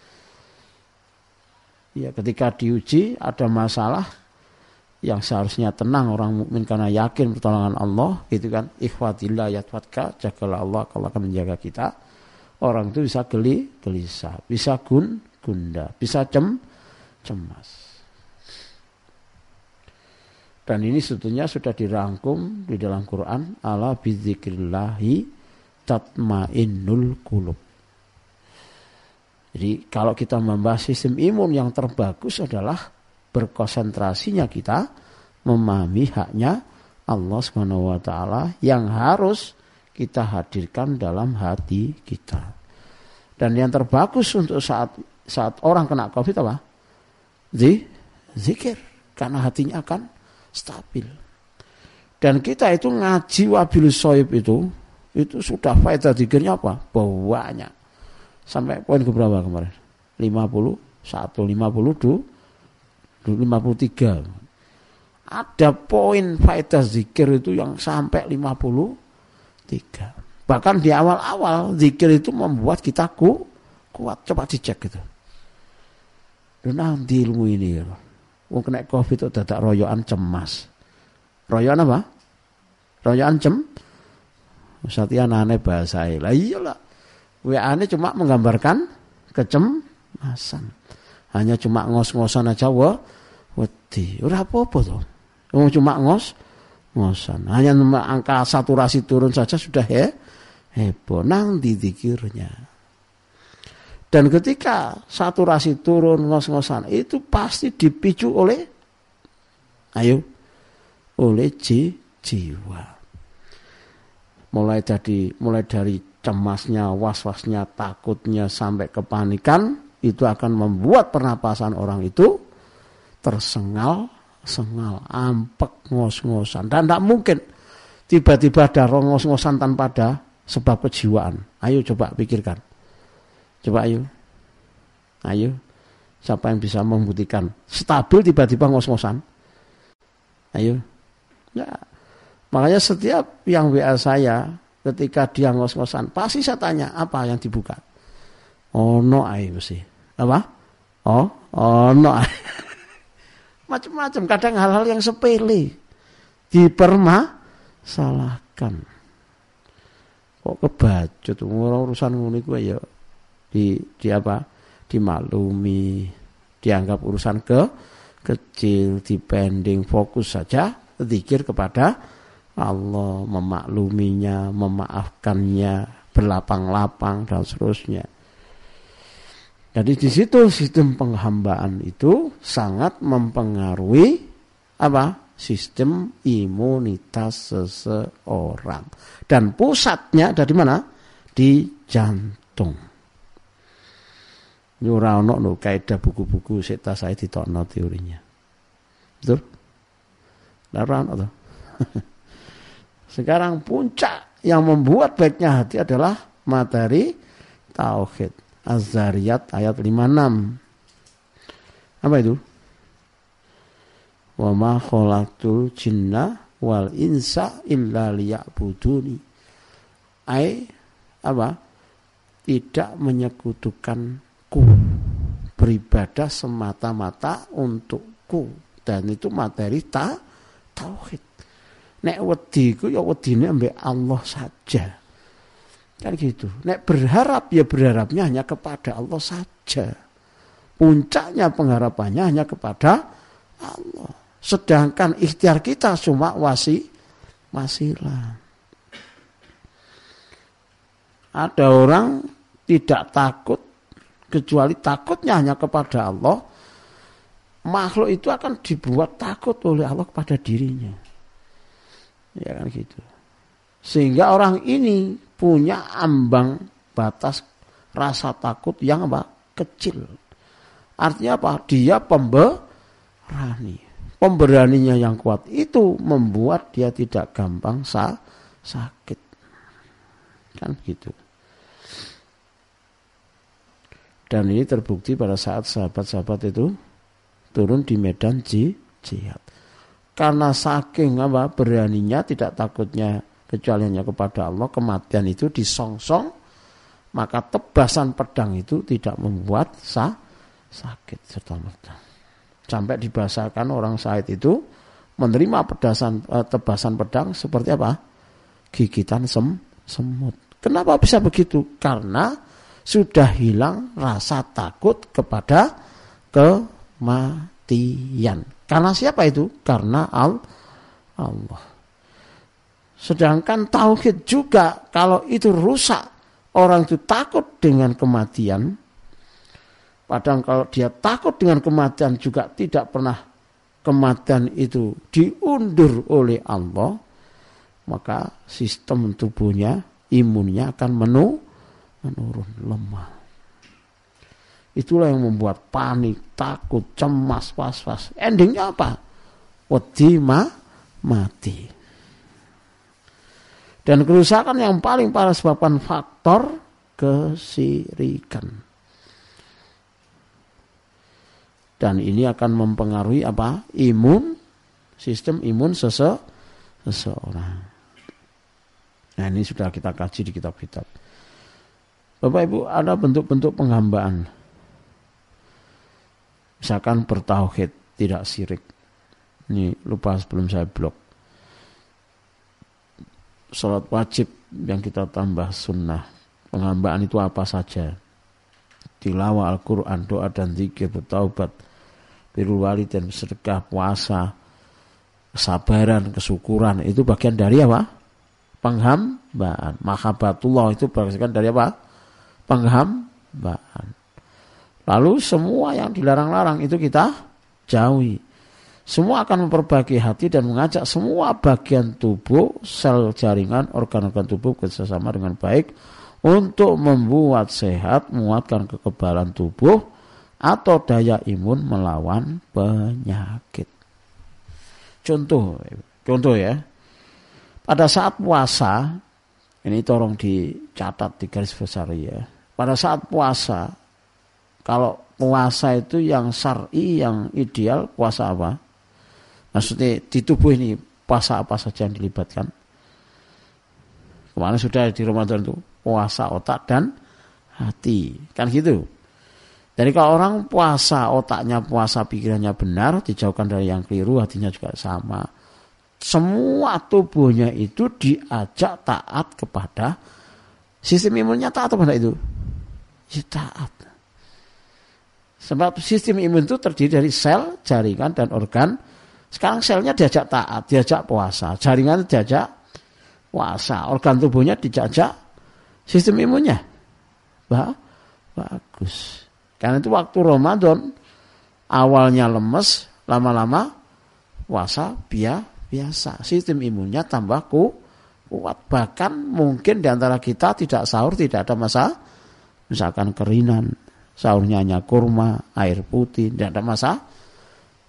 Ya, ketika diuji ada masalah yang seharusnya tenang orang mukmin karena yakin pertolongan Allah, gitu kan. Ikhwatillah yatwatka, jagalah Allah kalau akan menjaga kita. Orang itu bisa geli, gelisah, bisa gun, gunda, bisa cem, cemas. Dan ini sebetulnya sudah dirangkum di dalam Quran ala bidzikrillahi tatmainnul qulub. Jadi kalau kita membahas sistem imun yang terbagus adalah berkonsentrasinya kita memahami haknya Allah Subhanahu wa taala yang harus kita hadirkan dalam hati kita. Dan yang terbagus untuk saat saat orang kena Covid apa? Zikir. Karena hatinya akan stabil. Dan kita itu ngaji wabil soib itu, itu sudah faedah zikirnya apa? Banyak sampai poin ke berapa kemarin? 51, 52, 53. Ada poin faedah zikir itu yang sampai 53. Bahkan di awal-awal zikir itu membuat kita ku, kuat. Coba dicek gitu. Dan nanti ilmu ini ya. Wong kena covid itu dadak royoan cemas. Royoan apa? Royoan cem. Satya aneh bahasa lah iyalah WA ini cuma menggambarkan kecemasan. Hanya cuma ngos-ngosan aja wa wedi. Ora apa-apa to. Cuma ngos ngosan. Hanya angka saturasi turun saja sudah he, heboh. Nang didikirnya. Dan ketika saturasi turun ngos-ngosan itu pasti dipicu oleh ayo oleh ji, jiwa. Mulai dari mulai dari cemasnya, was-wasnya, takutnya sampai kepanikan itu akan membuat pernapasan orang itu tersengal, sengal, ampek, ngos-ngosan dan tidak mungkin tiba-tiba ada ngos-ngosan tanpa ada sebab kejiwaan. Ayo coba pikirkan. Coba ayo. Ayo. Siapa yang bisa membuktikan stabil tiba-tiba ngos-ngosan? Ayo. Ya. Makanya setiap yang WA saya ketika dia ngos-ngosan pasti saya tanya apa yang dibuka? Oh no ae mesti. Apa? Oh oh no macam-macam kadang hal-hal yang sepele dipermasalahkan. Kok kebacut? Urusan ngono gue ya di di apa? Dimaklumi dianggap urusan ke kecil dipending fokus saja zikir kepada Allah memakluminya, memaafkannya, berlapang-lapang dan seterusnya. Jadi di situ sistem penghambaan itu sangat mempengaruhi apa? Sistem imunitas seseorang. Dan pusatnya dari mana? Di jantung. Ono no kaidah buku-buku seta saya ditokno teorinya. Betul? Ora ono Sekarang puncak yang membuat baiknya hati adalah materi tauhid. Az-Zariyat ayat 56. Apa itu? Wa ma khalaqtul jinna wal insa illa liya'buduni. Ai apa? Tidak menyekutukanku. Beribadah semata-mata untukku. Dan itu materi ta tauhid. Nek wedi ku ya wedine ambek Allah saja. Kan gitu. Nek berharap ya berharapnya hanya kepada Allah saja. Puncaknya pengharapannya hanya kepada Allah. Sedangkan ikhtiar kita cuma wasi wasilah. Ada orang tidak takut kecuali takutnya hanya kepada Allah. Makhluk itu akan dibuat takut oleh Allah kepada dirinya. Ya kan gitu. Sehingga orang ini punya ambang batas rasa takut yang apa? kecil. Artinya apa? Dia pemberani. Pemberaninya yang kuat itu membuat dia tidak gampang sa sakit. Kan gitu. Dan ini terbukti pada saat sahabat-sahabat itu turun di medan jihad. Karena saking apa beraninya tidak takutnya kecuali hanya kepada Allah kematian itu disongsong maka tebasan pedang itu tidak membuat sa sakit serta merta. Sampai dibahasakan orang Said itu menerima pedasan eh, tebasan pedang seperti apa? Gigitan sem semut. Kenapa bisa begitu? Karena sudah hilang rasa takut kepada kematian karena siapa itu karena al Allah Sedangkan tauhid juga kalau itu rusak, orang itu takut dengan kematian. Padahal kalau dia takut dengan kematian juga tidak pernah kematian itu diundur oleh Allah, maka sistem tubuhnya, imunnya akan menu, menurun, lemah. Itulah yang membuat panik, takut, cemas, was-was. Endingnya apa? Wedi mati. Dan kerusakan yang paling parah sebabkan faktor kesirikan. Dan ini akan mempengaruhi apa? Imun, sistem imun sese, seseorang. Nah ini sudah kita kaji di kitab-kitab. Bapak Ibu ada bentuk-bentuk penghambaan. Misalkan bertauhid, tidak sirik. Ini lupa sebelum saya blok sholat wajib yang kita tambah sunnah. Penghambaan itu apa saja. Tilawah Al-Quran, doa dan zikir, bertaubat, birul dan sedekah, puasa, kesabaran, kesyukuran. Itu bagian dari apa? Penghambaan. Mahabatullah itu bagian dari apa? Penghambaan. Lalu semua yang dilarang-larang itu kita jauhi. Semua akan memperbaiki hati dan mengajak semua bagian tubuh, sel jaringan, organ-organ tubuh bersama dengan baik untuk membuat sehat, menguatkan kekebalan tubuh atau daya imun melawan penyakit. Contoh, contoh ya. Pada saat puasa, ini tolong dicatat di garis besar ya. Pada saat puasa, kalau puasa itu yang syar'i, yang ideal, puasa apa? Maksudnya di tubuh ini puasa apa saja yang dilibatkan. Kemarin sudah di Ramadan itu puasa otak dan hati. Kan gitu. Jadi kalau orang puasa otaknya puasa pikirannya benar, dijauhkan dari yang keliru, hatinya juga sama. Semua tubuhnya itu diajak taat kepada sistem imunnya taat kepada itu. Ya taat. Sebab sistem imun itu terdiri dari sel, jaringan, dan organ sekarang selnya diajak taat, diajak puasa, jaringan diajak puasa, organ tubuhnya dijajak sistem imunnya. Bah, bagus. Karena itu waktu Ramadan awalnya lemes, lama-lama puasa biasa. Sistem imunnya tambah kuat. Bahkan mungkin di antara kita tidak sahur tidak ada masalah. Misalkan kerinan, sahurnya hanya kurma, air putih, tidak ada masalah.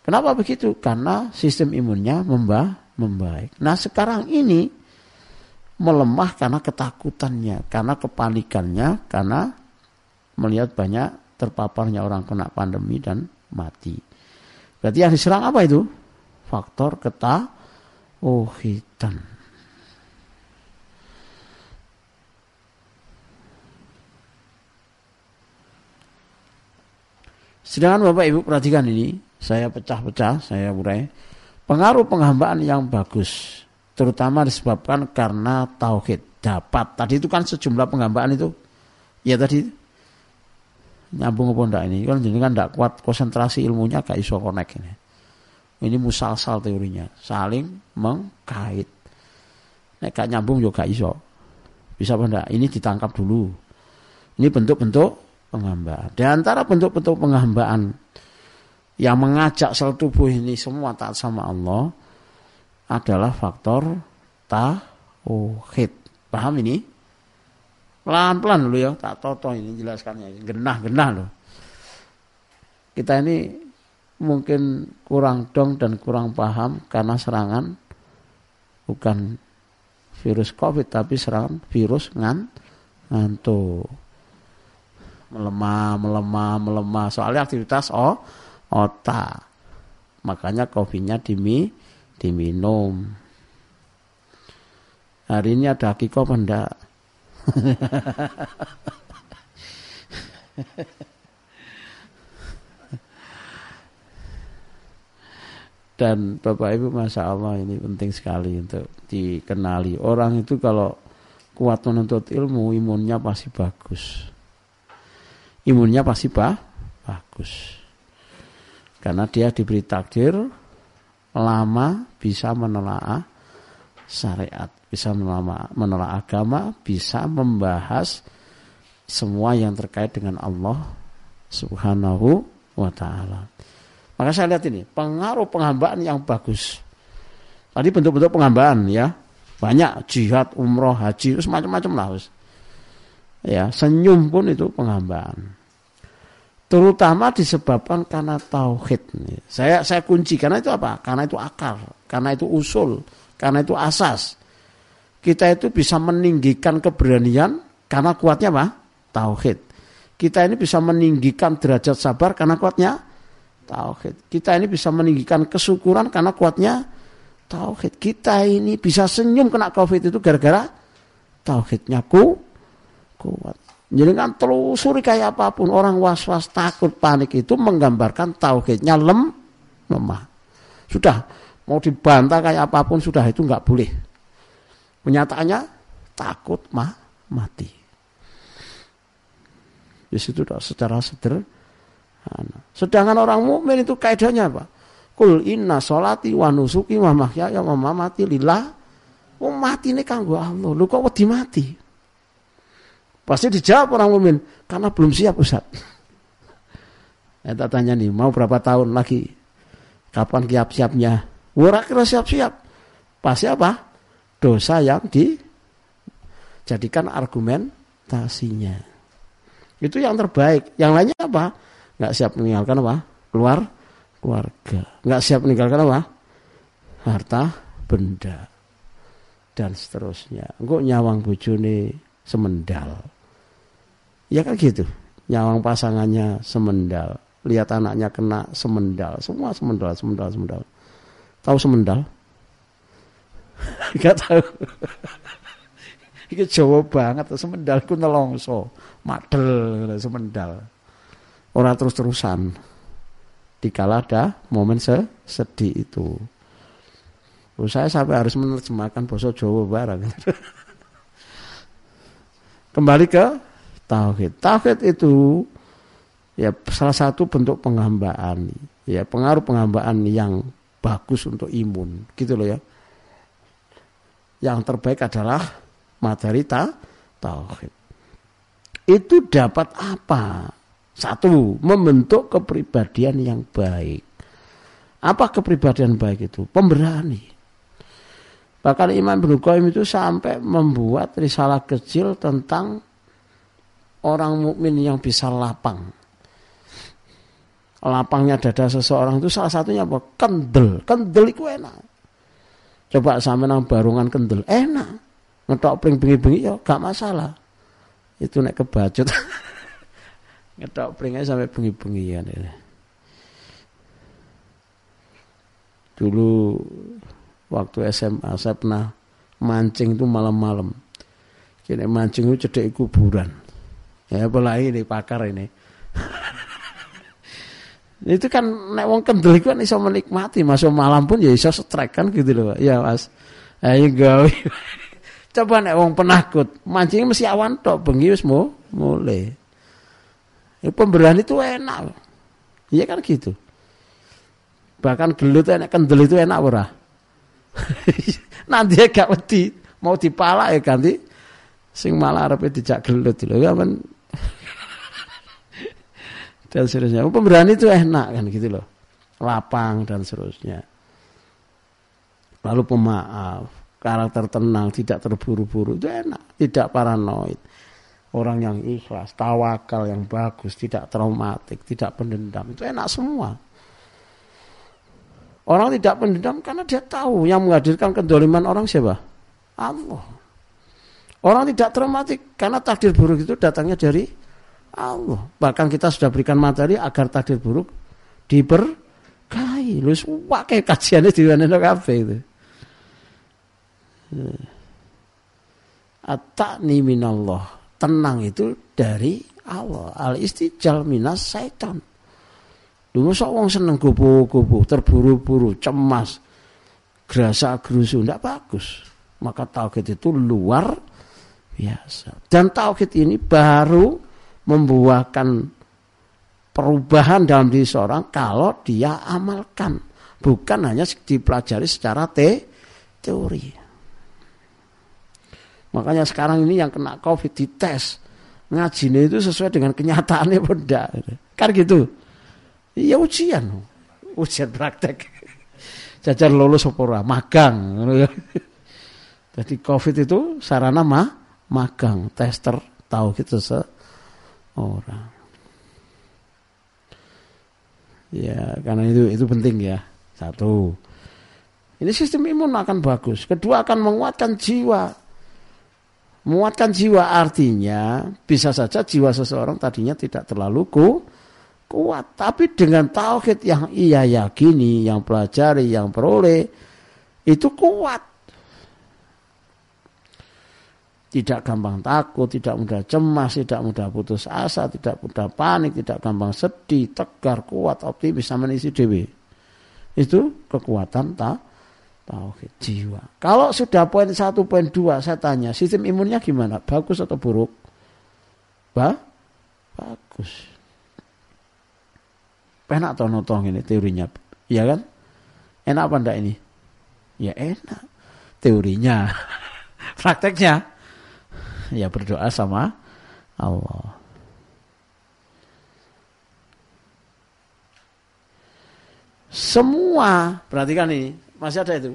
Kenapa begitu? Karena sistem imunnya membah, membaik. Nah sekarang ini melemah karena ketakutannya, karena kepanikannya, karena melihat banyak terpaparnya orang kena pandemi dan mati. Berarti yang diserang apa itu? Faktor ketakutan. Sedangkan Bapak Ibu perhatikan ini, saya pecah-pecah, saya urai. Pengaruh penghambaan yang bagus, terutama disebabkan karena tauhid dapat. Tadi itu kan sejumlah penghambaan itu, ya tadi nyambung apa enggak ini? Kan jadi kan enggak kuat konsentrasi ilmunya gak iso connect ini. Ini musalsal teorinya saling mengkait. Nek gak nyambung juga iso. Bisa apa enggak ini ditangkap dulu. Ini bentuk-bentuk penghambaan di antara bentuk-bentuk penghambaan yang mengajak sel tubuh ini semua taat sama Allah adalah faktor tauhid paham ini Pelan-pelan dulu ya, tak toto ini jelaskannya. Genah-genah loh. Kita ini mungkin kurang dong dan kurang paham karena serangan bukan virus covid tapi serangan virus ngan ngantuk melemah melemah melemah soalnya aktivitas oh otak makanya kopinya dimi diminum hari ini ada hakiko enggak Dan Bapak Ibu Masya Allah ini penting sekali untuk dikenali. Orang itu kalau kuat menuntut ilmu, imunnya pasti bagus. Imunnya pasti bah, bagus. Karena dia diberi takdir lama bisa menelaah syariat bisa menolak, menolak agama, bisa membahas semua yang terkait dengan Allah Subhanahu wa taala. Maka saya lihat ini, pengaruh penghambaan yang bagus. Tadi bentuk-bentuk penghambaan ya. Banyak jihad, umroh, haji, terus macam-macam lah. Ya, senyum pun itu penghambaan. Terutama disebabkan karena tauhid. Saya saya kunci karena itu apa? Karena itu akar, karena itu usul, karena itu asas kita itu bisa meninggikan keberanian karena kuatnya apa? Tauhid. Kita ini bisa meninggikan derajat sabar karena kuatnya tauhid. Kita ini bisa meninggikan kesyukuran karena kuatnya tauhid. Kita ini bisa senyum kena covid itu gara-gara tauhidnya ku kuat. Kan telusuri kayak apa pun orang was-was takut panik itu menggambarkan tauhidnya lem lemah. Sudah mau dibantah kayak apa pun sudah itu nggak boleh. Kenyataannya takut mah mati. Di situ secara sederhana. Sedangkan orang mukmin itu kaidahnya apa? Kul inna solati wa nusuki wa mahyaya wa mamati lillah. Oh mati ini kanggo Allah. Lu kok wedi mati? Pasti dijawab orang mukmin karena belum siap Ustaz. Ya tak tanya nih, mau berapa tahun lagi? Kapan siap-siapnya? Ora kira siap-siap. Pasti apa? dosa yang dijadikan argumentasinya. Itu yang terbaik. Yang lainnya apa? Nggak siap meninggalkan apa? Keluar keluarga. Nggak siap meninggalkan apa? Harta benda dan seterusnya. Enggak nyawang bojone semendal. Ya kan gitu. Nyawang pasangannya semendal. Lihat anaknya kena semendal. Semua semendal, semendal, semendal. Tahu semendal? Gak tahu. Iki Jawa banget semendal ku nelongso, madel semendal. Ora terus-terusan. Dikala ada momen sedih itu. Saya sampai harus menerjemahkan bahasa Jawa barang. Kembali ke tauhid. Tauhid itu ya salah satu bentuk penghambaan, ya pengaruh penghambaan yang bagus untuk imun, gitu loh ya yang terbaik adalah materi ta, tauhid. Itu dapat apa? Satu, membentuk kepribadian yang baik. Apa kepribadian baik itu? Pemberani. Bahkan Imam Ibnu itu sampai membuat risalah kecil tentang orang mukmin yang bisa lapang. Lapangnya dada seseorang itu salah satunya apa? Kendel. Kendel itu enak. Coba sama nang barungan kendel, enak. Ngetok pring bengi-bengi ya gak masalah. Itu nek kebacut. Ngetok pringnya sampai bengi-bengian ini. Dulu waktu SMA saya pernah mancing itu malam-malam. Kini mancing itu cedek kuburan. Ya apalagi ini pakar ini. itu kan nek wong kendel itu kan iso menikmati masuk malam pun ya iso strike kan gitu loh. Ya mas. Ayo gawe coba nek wong penakut mancing mesti awan tok bengi wis mau mulai ya, pemberani itu enak. Iya kan gitu. Bahkan gelut enak kendel itu enak ora? Nanti gak wedi mau dipala ya ganti. Sing malah arep dijak gelut lho. Ya men dan seterusnya. Pemberani itu enak kan gitu loh. Lapang dan seterusnya. Lalu pemaaf, karakter tenang, tidak terburu-buru itu enak, tidak paranoid. Orang yang ikhlas, tawakal yang bagus, tidak traumatik, tidak pendendam, itu enak semua. Orang tidak pendendam karena dia tahu yang menghadirkan kedoliman orang siapa? Allah. Orang tidak traumatik karena takdir buruk itu datangnya dari Allah. Bahkan kita sudah berikan materi agar takdir buruk diberkahi. Lu pakai kajiannya di mana kafe itu. At-ta'ni minallah. Tenang itu dari Allah. Al-istijal minas syaitan. Dulu sok wong seneng gopo-gopo, terburu-buru, cemas, gerasa gerusu, tidak bagus. Maka tauhid itu luar biasa. Dan tauhid ini baru membuahkan perubahan dalam diri seorang kalau dia amalkan. Bukan hanya dipelajari secara te teori. Makanya sekarang ini yang kena covid dites. Ngajinya itu sesuai dengan kenyataannya beda. Kan gitu. Iya ujian. Ujian praktek. Jajar lulus apa magang. Jadi Covid itu sarana mah magang, tester tahu gitu orang. Ya, karena itu itu penting ya. Satu. Ini sistem imun akan bagus. Kedua akan menguatkan jiwa. Menguatkan jiwa artinya bisa saja jiwa seseorang tadinya tidak terlalu ku, kuat. Tapi dengan tauhid yang ia yakini, yang pelajari, yang peroleh, itu kuat. Tidak gampang takut, tidak mudah cemas, tidak mudah putus asa, tidak mudah panik, tidak gampang sedih, tegar, kuat, optimis, sama isi dewi. Itu kekuatan tak tauhid jiwa. Kalau sudah poin satu, poin dua, saya tanya, sistem imunnya gimana? Bagus atau buruk? Ba? Bagus. Enak atau notong ini teorinya. Iya kan? Enak apa enggak ini? Ya enak. Teorinya. Prakteknya. Ya berdoa sama Allah. Semua, perhatikan ini, masih ada itu.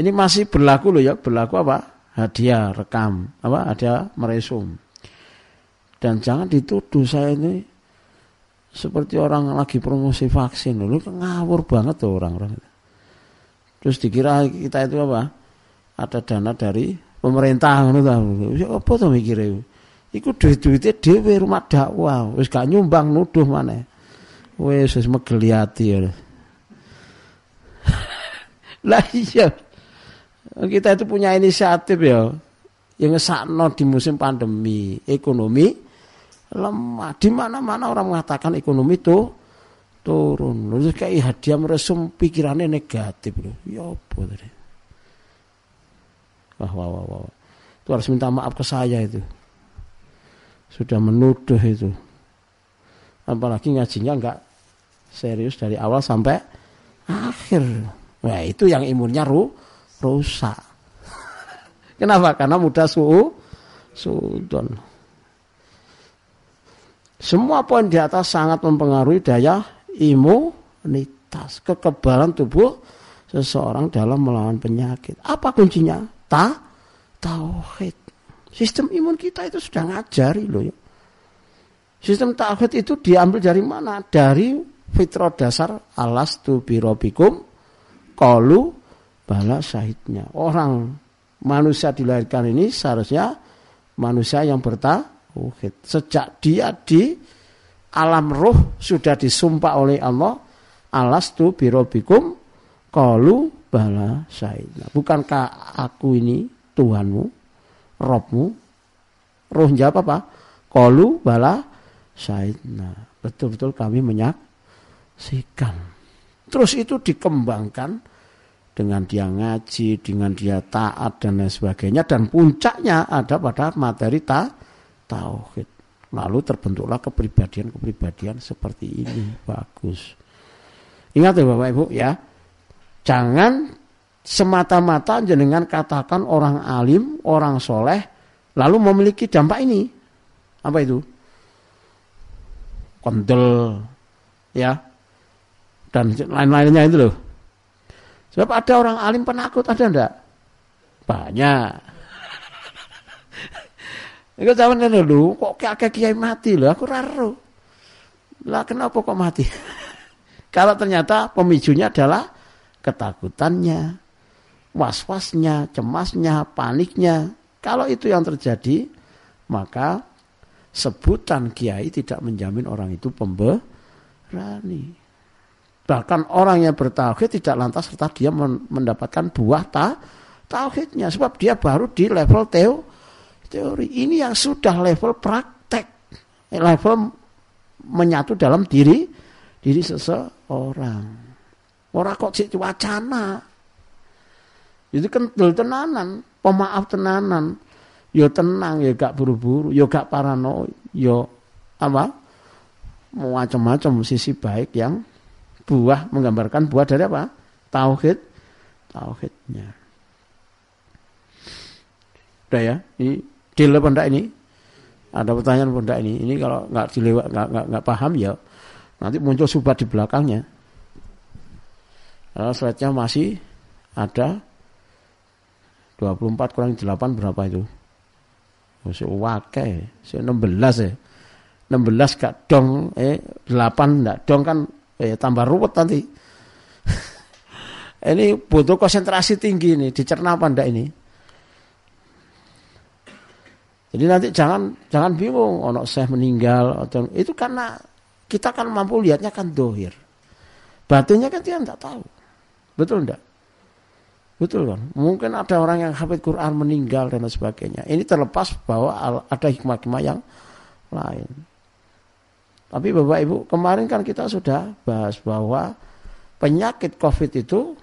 Ini masih berlaku loh ya, berlaku apa? Hadiah rekam, apa? Hadiah meresum. Dan jangan dituduh saya ini seperti orang lagi promosi vaksin dulu ngawur banget tuh orang-orang terus dikira kita itu apa ada dana dari pemerintah ngono ta ya apa tuh mikire iku duit-duite dhewe rumah dakwah wis gak nyumbang nuduh mana wis wis megeliati ya lah iya kita itu punya inisiatif ya yang ngesakno di musim pandemi ekonomi lemah. Di mana-mana orang mengatakan ekonomi itu turun. Lalu kayak hadiah meresum pikirannya negatif. Ya apa tadi? Wah, wah, wah, wah. Itu harus minta maaf ke saya itu. Sudah menuduh itu. Apalagi ngajinya enggak serius dari awal sampai akhir. Wah, itu yang imunnya ru, rusak. Kenapa? Karena mudah su sudon. Semua poin di atas sangat mempengaruhi daya imunitas, kekebalan tubuh seseorang dalam melawan penyakit. Apa kuncinya? Ta, tauhid. Sistem imun kita itu sudah ngajari loh ya. Sistem tauhid itu diambil dari mana? Dari fitrah dasar alas tu birobikum kolu bala syahidnya. Orang manusia dilahirkan ini seharusnya manusia yang bertauhid. Sejak dia di alam roh sudah disumpah oleh Allah alas tu birobikum kolu bala syahidnya. Bukankah aku ini Tuhanmu, Robmu? Roh jawab apa? Kolu bala syahidna. Betul-betul kami menyaksikan. Terus itu dikembangkan dengan dia ngaji, dengan dia taat dan lain sebagainya dan puncaknya ada pada materi ta tauhid. Lalu terbentuklah kepribadian-kepribadian seperti ini. Bagus. Ingat ya Bapak Ibu ya. Jangan semata-mata jenengan katakan orang alim, orang soleh, lalu memiliki dampak ini. Apa itu? kendel ya dan lain-lainnya itu loh. Sebab ada orang alim penakut ada enggak? Banyak. Itu zaman dulu kok kayak kiai mati loh, aku raro. Lah kenapa kok mati? Kalau ternyata pemicunya adalah ketakutannya, was-wasnya, cemasnya, paniknya. Kalau itu yang terjadi, maka sebutan kiai tidak menjamin orang itu pemberani. Bahkan orang yang bertauhid tidak lantas serta dia mendapatkan buah ta, tauhidnya. Sebab dia baru di level teo, teori. Ini yang sudah level praktek. Level menyatu dalam diri diri seseorang. Orang kok cik wacana. Itu kan tenanan, pemaaf tenanan. Yo tenang yo gak buru-buru yo gak parano yo apa? Macam-macam sisi baik yang buah menggambarkan buah dari apa? Tauhid tauhidnya. Udah ya ini deal apa ini? Ada pertanyaan apa ini? Ini kalau nggak dilewat nggak nggak paham ya nanti muncul subat di belakangnya kalau slide-nya masih ada 24 kurang 8 berapa itu Wis wake, sing 16 ya. 16 gak dong, eh 8 ndak dong kan eh tambah ruwet nanti. ini butuh konsentrasi tinggi nih, dicerna apa ndak ini? Jadi nanti jangan jangan bingung ono saya meninggal atau itu karena kita kan mampu lihatnya kan dohir. Batinnya kan dia tidak tahu. Betul enggak? Betul kan? Mungkin ada orang yang hafid Quran meninggal dan sebagainya. Ini terlepas bahwa ada hikmah-hikmah yang lain. Tapi Bapak Ibu, kemarin kan kita sudah bahas bahwa penyakit COVID itu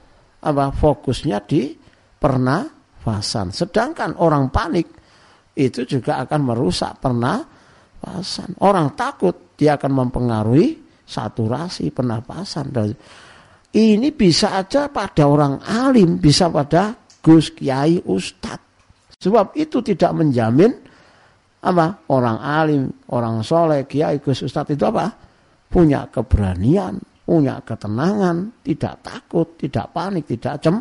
apa fokusnya di pernafasan. Sedangkan orang panik itu juga akan merusak pernafasan. Orang takut dia akan mempengaruhi saturasi pernapasan. Ini bisa aja pada orang alim, bisa pada Gus Kiai Ustad. Sebab itu tidak menjamin apa orang alim, orang soleh, Kiai Gus Ustad itu apa? Punya keberanian, punya ketenangan, tidak takut, tidak panik, tidak cem,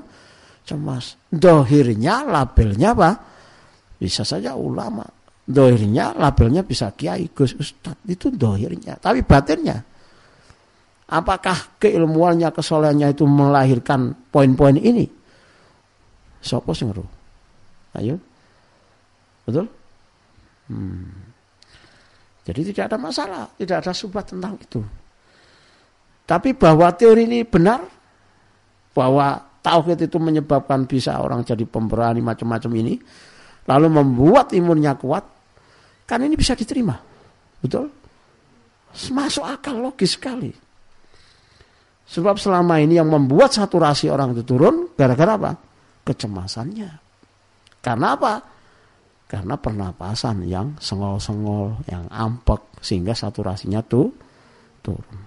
cemas. Dohirnya, labelnya apa? Bisa saja ulama. Dohirnya, labelnya bisa Kiai Gus Ustad. Itu dohirnya. Tapi batinnya, Apakah keilmuannya, kesolehannya itu melahirkan poin-poin ini? Sopo sing Ayo. Betul? Hmm. Jadi tidak ada masalah, tidak ada subhat tentang itu. Tapi bahwa teori ini benar, bahwa tauhid itu menyebabkan bisa orang jadi pemberani macam-macam ini, lalu membuat imunnya kuat, kan ini bisa diterima. Betul? Masuk akal logis sekali. Sebab selama ini yang membuat saturasi orang itu turun gara-gara apa? Kecemasannya. Karena apa? Karena pernapasan yang sengol-sengol, yang ampek sehingga saturasinya tuh turun.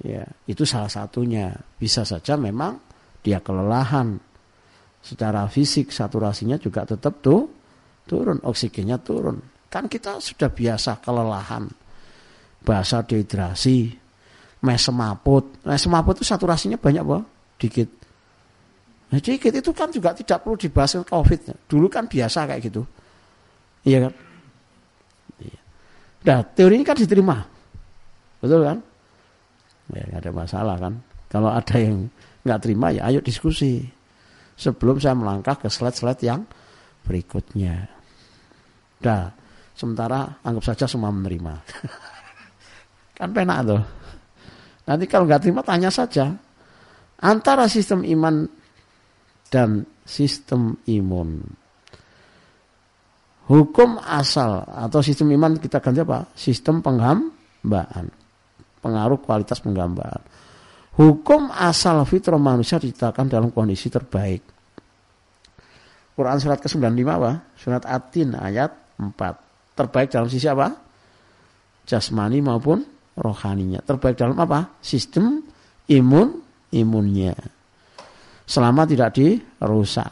Ya, itu salah satunya. Bisa saja memang dia kelelahan secara fisik saturasinya juga tetap tuh turun, oksigennya turun. Kan kita sudah biasa kelelahan. Bahasa dehidrasi, mes semaput. Mes semaput itu saturasinya banyak, Pak. Dikit. Nah, dikit itu kan juga tidak perlu dibahas COVID. Dulu kan biasa kayak gitu. Iya kan? Iya. Nah, teori ini kan diterima. Betul kan? Ya, nggak ada masalah kan. Kalau ada yang nggak terima ya ayo diskusi. Sebelum saya melangkah ke slide-slide yang berikutnya. Dah, sementara anggap saja semua menerima. kan penak tuh. Nanti kalau nggak terima tanya saja. Antara sistem iman dan sistem imun. Hukum asal atau sistem iman kita ganti apa? Sistem penghambaan. Pengaruh kualitas penghambaan. Hukum asal fitrah manusia diciptakan dalam kondisi terbaik. Quran surat ke-95 apa? Surat Atin ayat 4. Terbaik dalam sisi apa? Jasmani maupun rohaninya. Terbaik dalam apa? Sistem imun imunnya. Selama tidak dirusak.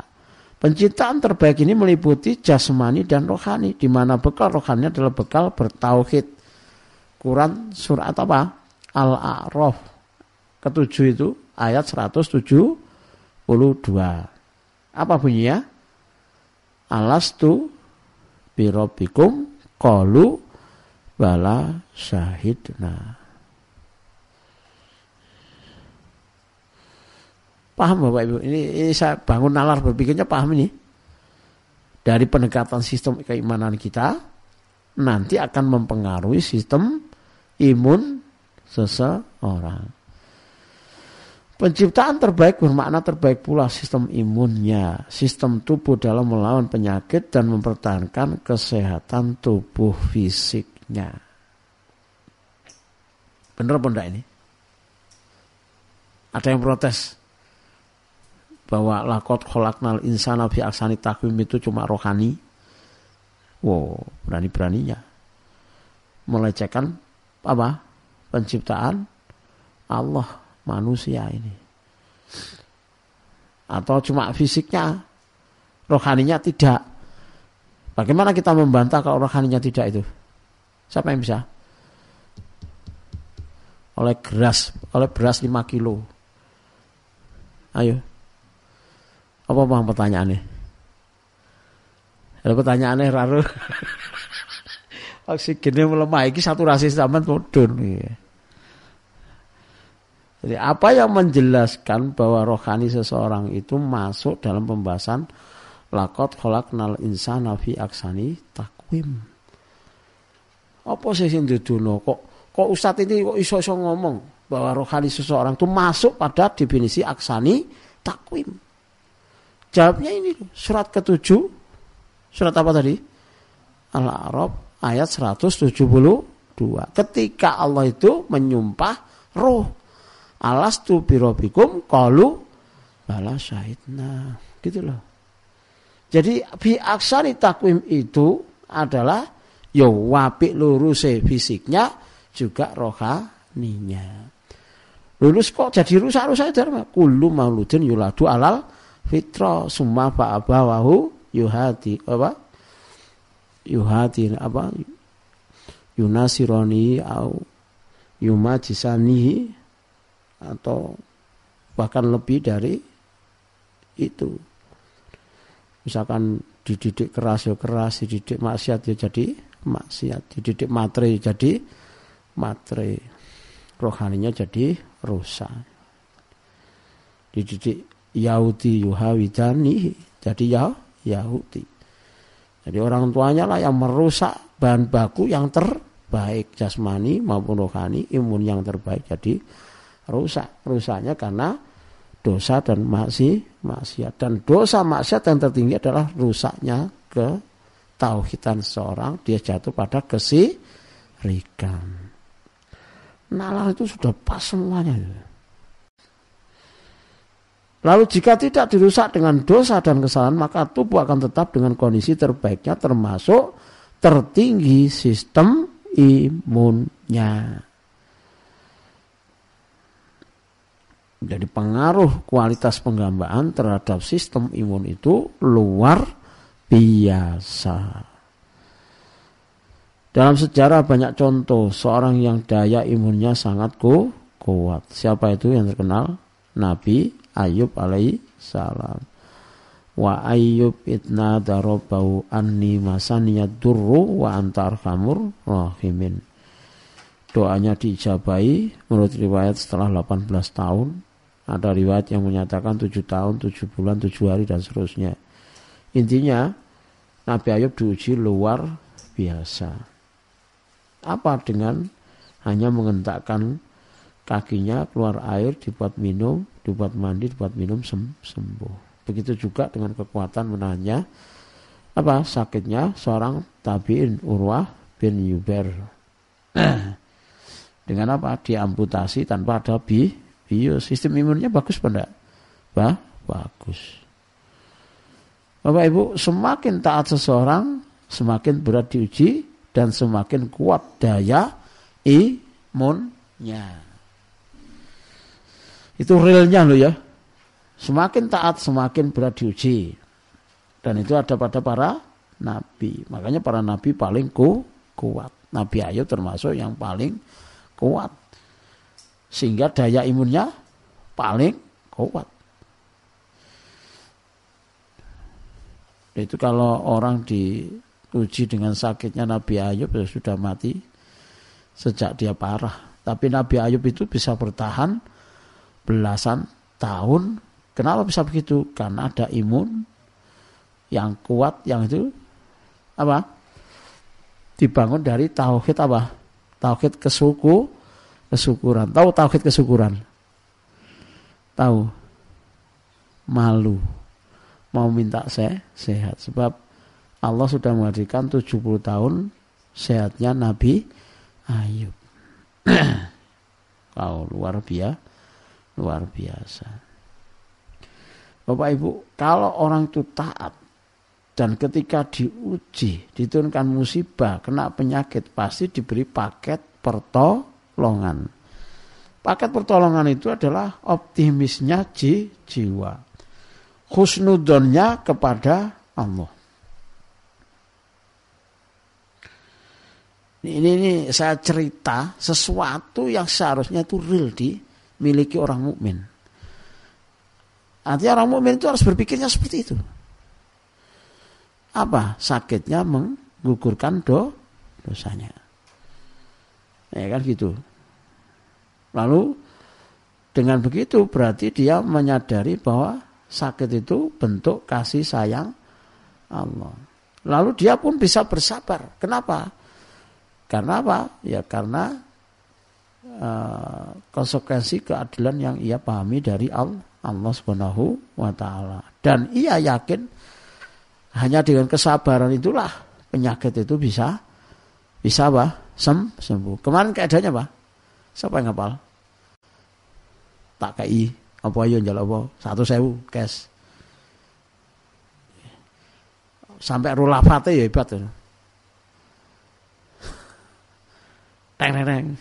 Penciptaan terbaik ini meliputi jasmani dan rohani. Di mana bekal rohani adalah bekal bertauhid. Quran surat apa? Al-A'raf. Ketujuh itu ayat 172. Apa bunyinya? Alastu birobikum kolu bala syahidna. Paham Bapak Ibu? Ini, ini saya bangun nalar berpikirnya paham ini. Dari pendekatan sistem keimanan kita nanti akan mempengaruhi sistem imun seseorang. Penciptaan terbaik bermakna terbaik pula sistem imunnya, sistem tubuh dalam melawan penyakit dan mempertahankan kesehatan tubuh fisiknya. Benar apa enggak ini? Ada yang protes bahwa lakot kholaknal insana fi aksani takwim itu cuma rohani. Wow, berani-beraninya. Melecehkan apa? Penciptaan Allah manusia ini. Atau cuma fisiknya, rohaninya tidak. Bagaimana kita membantah kalau rohaninya tidak itu? Siapa yang bisa? Oleh beras, oleh beras 5 kilo. Ayo. Apa bang pertanyaannya? Ada pertanyaannya raru. Oksigennya melemah, ini saturasi zaman mudun. Iya. Jadi apa yang menjelaskan bahwa rohani seseorang itu masuk dalam pembahasan lakot nal insana fi aksani takwim. Apa sih dudono kok kok ustadz ini kok iso-iso ngomong bahwa rohani seseorang itu masuk pada definisi aksani takwim. Jawabnya ini surat ketujuh surat apa tadi? Al-A'raf ayat 172. Ketika Allah itu menyumpah roh alastu birobikum kalu bala syahidna gitu loh jadi bi aksani takwim itu adalah yo wapik luruse fisiknya juga rohaninya. Lulus kok jadi rusak-rusak dharma kullu mauludin yuladu alal fitra summa fa abawahu yuhati apa? Yuhati apa? Yunasironi au yumajisanihi atau bahkan lebih dari itu. Misalkan dididik keras ya keras, dididik maksiat ya jadi maksiat, dididik matre ya jadi matre. Rohaninya jadi rusak. Dididik Yahudi Yuhawidani jadi ya Yahudi. Jadi orang tuanya lah yang merusak bahan baku yang terbaik jasmani maupun rohani, imun yang terbaik jadi rusak. Rusaknya karena dosa dan maksi, maksiat. Dan dosa maksiat yang tertinggi adalah rusaknya ke tauhidan seorang, dia jatuh pada kesirikan. Nalar itu sudah pas semuanya. Lalu jika tidak dirusak dengan dosa dan kesalahan, maka tubuh akan tetap dengan kondisi terbaiknya termasuk tertinggi sistem imunnya. Jadi pengaruh kualitas penggambaan terhadap sistem imun itu luar biasa. Dalam sejarah banyak contoh seorang yang daya imunnya sangat ku, kuat. Siapa itu yang terkenal? Nabi Ayub alaihi salam. Wa Ayub itna darobau anni masaniyad durru wa antar kamur rahimin. Doanya diijabai menurut riwayat setelah 18 tahun. Ada riwayat yang menyatakan 7 tahun, 7 bulan, 7 hari dan seterusnya. Intinya Nabi Ayub diuji luar biasa. Apa dengan hanya mengentakkan kakinya keluar air dibuat minum, dibuat mandi, dibuat minum sem sembuh. Begitu juga dengan kekuatan menahannya apa sakitnya seorang tabiin Urwah bin Yuber. dengan apa? Diamputasi tanpa ada bi bio. Sistem imunnya bagus pada Bah, bagus. Bapak Ibu, semakin taat seseorang, semakin berat diuji dan semakin kuat daya imunnya. Itu realnya loh ya. Semakin taat semakin berat diuji. Dan itu ada pada para nabi. Makanya para nabi paling ku, kuat. Nabi Ayub termasuk yang paling kuat. Sehingga daya imunnya paling kuat. Itu kalau orang diuji dengan sakitnya Nabi Ayub ya sudah mati sejak dia parah. Tapi Nabi Ayub itu bisa bertahan belasan tahun. Kenapa bisa begitu? Karena ada imun yang kuat yang itu apa? Dibangun dari tauhid apa? Tauhid kesuku, kesyukuran. Tahu tauhid kesyukuran? Tahu? Malu. Mau minta saya sehat sebab Allah sudah menghadirkan 70 tahun sehatnya Nabi Ayub. Kau luar biasa Luar biasa. Bapak Ibu, kalau orang itu taat dan ketika diuji, diturunkan musibah, kena penyakit, pasti diberi paket pertolongan. Paket pertolongan itu adalah optimisnya ji, jiwa. Husnudonnya kepada Allah. Ini, ini saya cerita sesuatu yang seharusnya itu real di miliki orang mukmin. Artinya orang mukmin itu harus berpikirnya seperti itu. Apa? Sakitnya menggugurkan do dosanya. Ya kan gitu. Lalu dengan begitu berarti dia menyadari bahwa sakit itu bentuk kasih sayang Allah. Lalu dia pun bisa bersabar. Kenapa? Karena apa? Ya karena uh, konsekuensi keadilan yang ia pahami dari Allah, Allah Subhanahu wa taala. Dan ia yakin hanya dengan kesabaran itulah penyakit itu bisa bisa apa? Sem sembuh. Kemarin keadaannya apa? Siapa yang ngapal? Tak kai apa ayo njal apa? Satu sewu cash. Sampai rulafate ya hebat. Teng teng teng.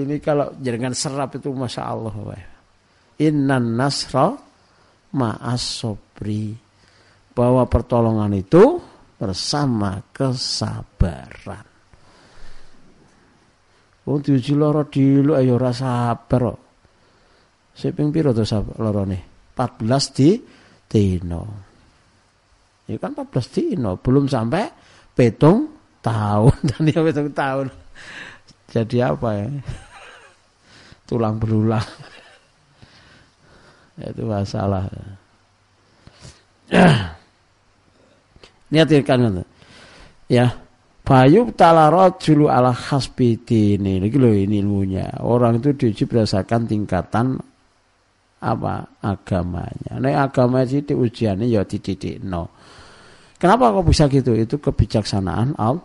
Ini kalau jangan serap itu masya Allah. Innan nasra ma'as. Bahwa pertolongan itu bersama kesabaran. Oh diuji loro lu ayo rasa sabar kok. Siping piro to loro nih? 14 di dino. Ya kan 14 dino, belum sampai petung tahun. Dan ya petung tahun. Jadi apa ya? Tulang berulang itu masalah. Niatkan ya Bayu talarot julu ala khasbiti ini, ini loh ini ilmunya. Orang itu diuji berdasarkan tingkatan apa agamanya. Nah agama itu ujiannya ya titik no. Kenapa kok bisa gitu? Itu kebijaksanaan Allah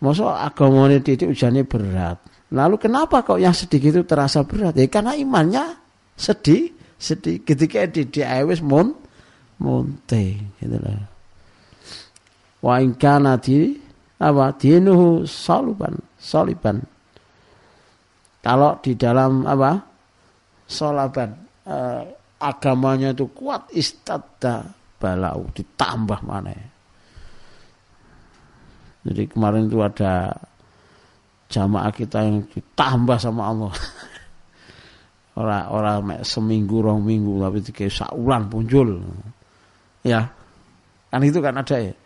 Masa agamanya itu ujiannya berat. Lalu kenapa kok yang sedikit itu terasa berat? Ya karena imannya sedih, sedih. Ketika di di wis mun munte gitu lah. Wa in kana di apa dinuhu saluban, saliban. Kalau di dalam apa? Solaban eh, agamanya itu kuat istadda balau ditambah mana Jadi kemarin itu ada jamaah kita yang ditambah sama Allah. Orang-orang seminggu rong minggu tapi tiga saulan muncul. Ya. Kan itu kan ada ya.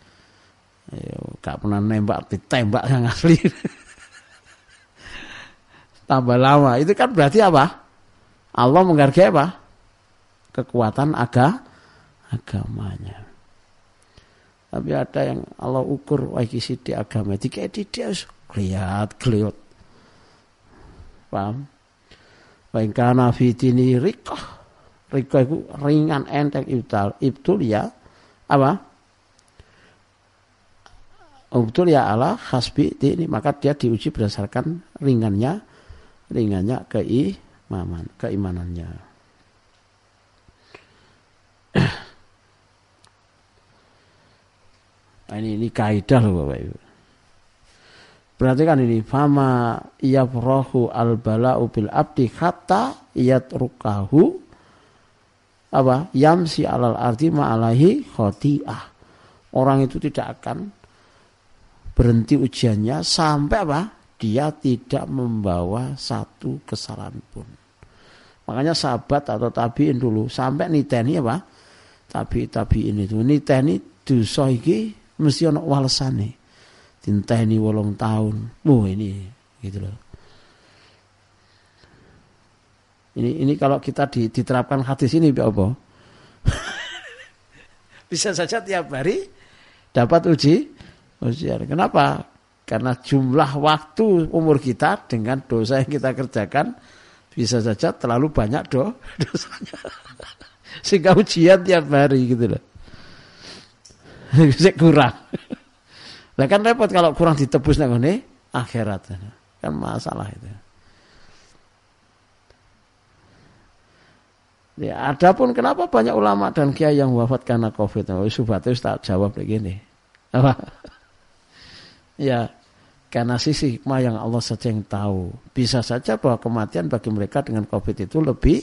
Ya, gak pernah nembak ditembak yang asli. Tambah lama. Itu kan berarti apa? Allah menghargai apa? Kekuatan aga, agamanya. Tapi ada yang Allah ukur wah iki di agama dikek dia lihat kliot. Paham? Baik karena fitini rikoh. Rikoh itu ringan enteng ibtal. Ibtul ya apa? Ibtul ya Allah hasbi ini maka dia diuji berdasarkan ringannya ringannya keimanan keimanannya. Nah, ini ini kaidah loh Bapak Ibu. Berarti kan ini fama yafrahu al bala'u bil abdi hatta yatrukahu apa yamsi alal arti ma'alahi khoti'ah. Orang itu tidak akan berhenti ujiannya sampai apa? Dia tidak membawa satu kesalahan pun. Makanya sahabat atau tabiin dulu sampai niteni apa? Tabi tabiin itu niteni dosa iki mesti ana walesane ini wolong tahun. Oh ini gitu loh. Ini ini kalau kita diterapkan hadis ini apa? Bisa saja tiap hari dapat uji ujian. Kenapa? Karena jumlah waktu umur kita dengan dosa yang kita kerjakan bisa saja terlalu banyak do dosanya. Sehingga ujian tiap hari gitu loh. Bisa kurang. Lah kan repot kalau kurang ditebus nang ngene akhirat. Kan masalah itu. Ya, adapun kenapa banyak ulama dan kiai yang wafat karena Covid? Oh, subhatu tak jawab begini. Apa? Ya, karena sisi hikmah yang Allah saja yang tahu. Bisa saja bahwa kematian bagi mereka dengan Covid itu lebih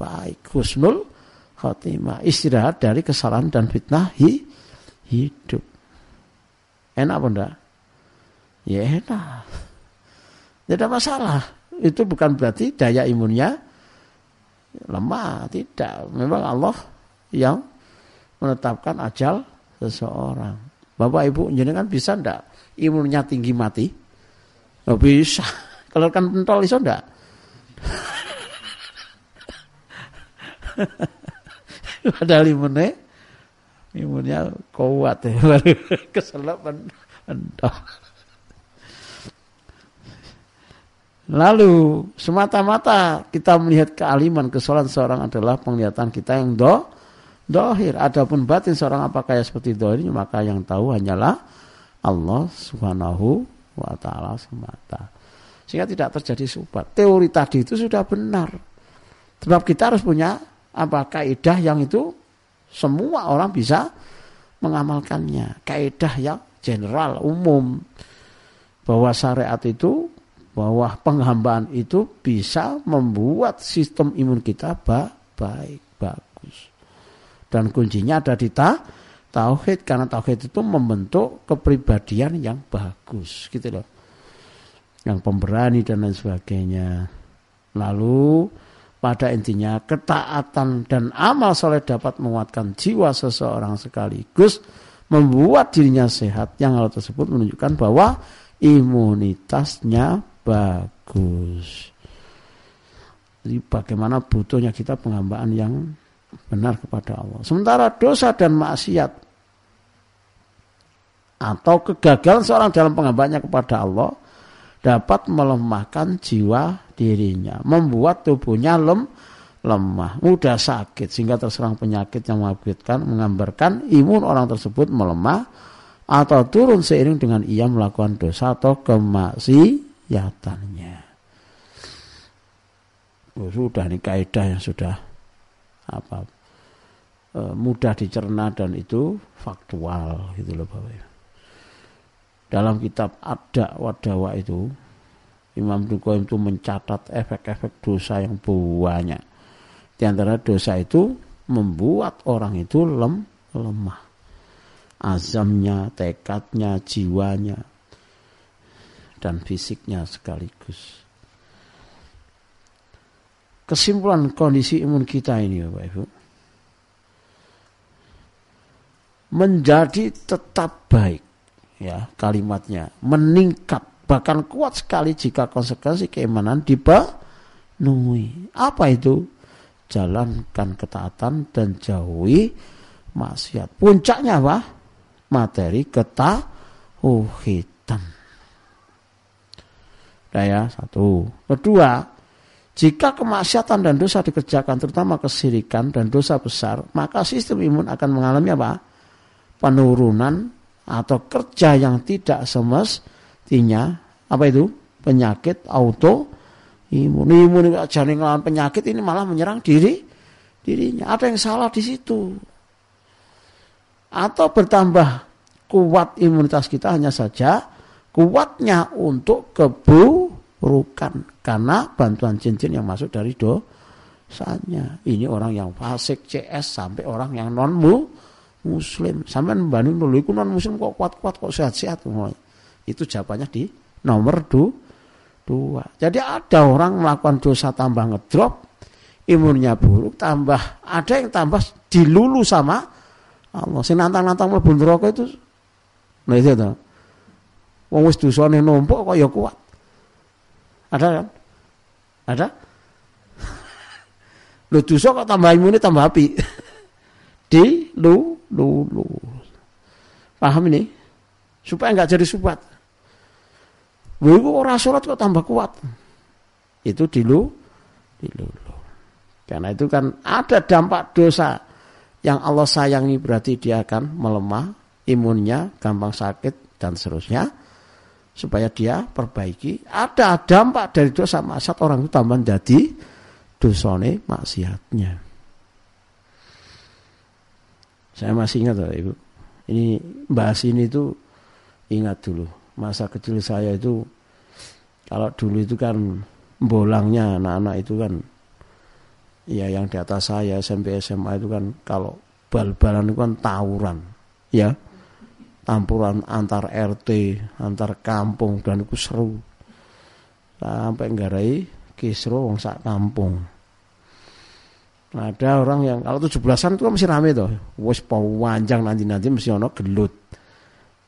baik. Husnul khotimah. Istirahat dari kesalahan dan fitnah hidup. Enak apa enggak? Ya enak. Tidak masalah. Itu bukan berarti daya imunnya lemah. Tidak. Memang Allah yang menetapkan ajal seseorang. Bapak Ibu kan bisa enggak imunnya tinggi mati? Oh, bisa. Kalau kan pentol iso enggak? Padahal imunnya imunnya kuat ya baru mentok. Lalu semata-mata kita melihat kealiman kesalahan seorang adalah penglihatan kita yang do dohir. Adapun batin seorang apakah ya seperti dohir maka yang tahu hanyalah Allah subhanahu wa ta'ala semata. Sehingga tidak terjadi subat. Teori tadi itu sudah benar. Sebab kita harus punya apa kaidah yang itu semua orang bisa mengamalkannya. Kaidah yang general, umum. Bahwa syariat itu, bahwa penghambaan itu bisa membuat sistem imun kita baik, bagus. Dan kuncinya ada di ta, tauhid. Karena tauhid itu membentuk kepribadian yang bagus. Gitu loh. Yang pemberani dan lain sebagainya. Lalu pada intinya ketaatan dan amal soleh dapat menguatkan jiwa seseorang sekaligus membuat dirinya sehat. Yang hal tersebut menunjukkan bahwa imunitasnya bagus. Jadi bagaimana butuhnya kita penghambaan yang benar kepada Allah. Sementara dosa dan maksiat atau kegagalan seorang dalam penghambaannya kepada Allah dapat melemahkan jiwa dirinya, membuat tubuhnya lem, lemah, mudah sakit sehingga terserang penyakit yang mengakibatkan menggambarkan imun orang tersebut melemah atau turun seiring dengan ia melakukan dosa atau kemaksiatannya. Sudah ini kaidah yang sudah apa e, mudah dicerna dan itu faktual gitu loh Bapak dalam kitab ada wadawa itu Imam Dukoim itu mencatat efek-efek dosa yang banyak. Di antara dosa itu membuat orang itu lem, lemah. azamnya, tekadnya, jiwanya, dan fisiknya sekaligus. Kesimpulan kondisi imun kita ini Bapak Ibu. Menjadi tetap baik ya kalimatnya, meningkat bahkan kuat sekali jika konsekuensi keimanan dipenuhi. Apa itu? Jalankan ketaatan dan jauhi maksiat. Puncaknya apa? Materi ketahuhidan. Nah ya, satu. Kedua, jika kemaksiatan dan dosa dikerjakan, terutama kesirikan dan dosa besar, maka sistem imun akan mengalami apa? Penurunan atau kerja yang tidak semestinya. Apa itu? Penyakit auto imun. Imun jadi ngelawan penyakit ini malah menyerang diri dirinya. Ada yang salah di situ. Atau bertambah kuat imunitas kita hanya saja kuatnya untuk kebu burukan karena bantuan cincin yang masuk dari dosanya. Ini orang yang fasik CS sampai orang yang non muslim. Sampai membanding dulu itu non muslim kok kuat-kuat kok sehat-sehat Itu jawabannya di nomor du, dua. Jadi ada orang melakukan dosa tambah ngedrop, imunnya buruk, tambah ada yang tambah dilulu sama Allah. Si nantang-nantang mlebu neraka itu nah itu tuh. Wong wis dosane numpuk kok ya kuat. Ada kan? Ada? Lu dosa kok tambah imunnya tambah api. Di lu lu lu. Paham ini? Supaya nggak jadi subat. Gue orang sholat kok tambah kuat. Itu di lu di lu. Karena itu kan ada dampak dosa yang Allah sayangi berarti dia akan melemah, imunnya gampang sakit dan seterusnya supaya dia perbaiki. Ada dampak dari dosa maksiat orang itu tambah jadi dosane maksiatnya. Saya masih ingat loh Ibu. Ini bahas ini tuh ingat dulu. Masa kecil saya itu kalau dulu itu kan bolangnya anak-anak itu kan ya yang di atas saya SMP SMA itu kan kalau bal-balan itu kan tawuran ya tampuran antar RT, antar kampung dan itu seru. Sampai nggarai kisro wong sak kampung. Nah, ada orang yang kalau tujuh belasan itu kan masih rame tuh. Wes panjang nanti-nanti mesti ono gelut.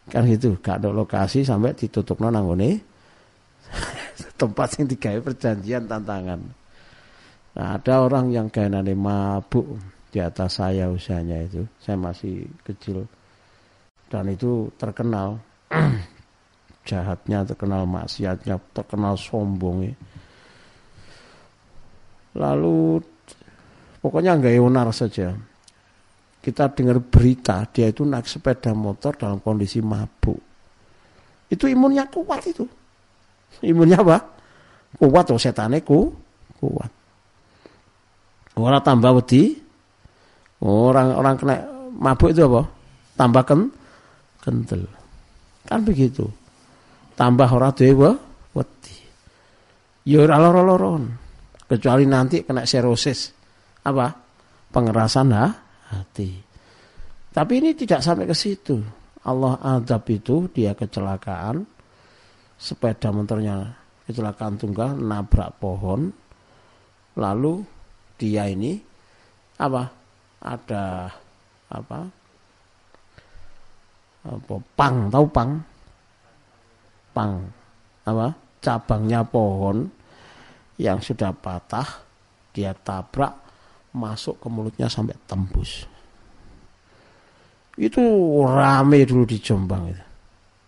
Kan gitu, gak ada lokasi sampai ditutup nanggone tempat yang digawe perjanjian tantangan. Nah, ada orang yang kayak mabuk di atas saya usianya itu. Saya masih kecil dan itu terkenal. Jahatnya terkenal maksiatnya terkenal sombong ya. lalu pokoknya nggak onar saja. Kita dengar berita dia itu naik sepeda motor dalam kondisi mabuk. Itu imunnya kuat itu. Imunnya apa? Kuat oh setane ku kuat. Orang tambah wedi orang orang kena mabuk itu apa? Tambahkan kental. Kan begitu. Tambah ora duwe wedi. Ya ora lara-laron. Kecuali nanti kena serosis. Apa? Pengerasan ha? hati. Tapi ini tidak sampai ke situ. Allah adab itu dia kecelakaan sepeda motornya kecelakaan tunggal nabrak pohon lalu dia ini apa ada apa apa? Pang tahu pang? Pang. Apa? Cabangnya pohon yang sudah patah dia tabrak masuk ke mulutnya sampai tembus. Itu rame dulu di Jombang itu.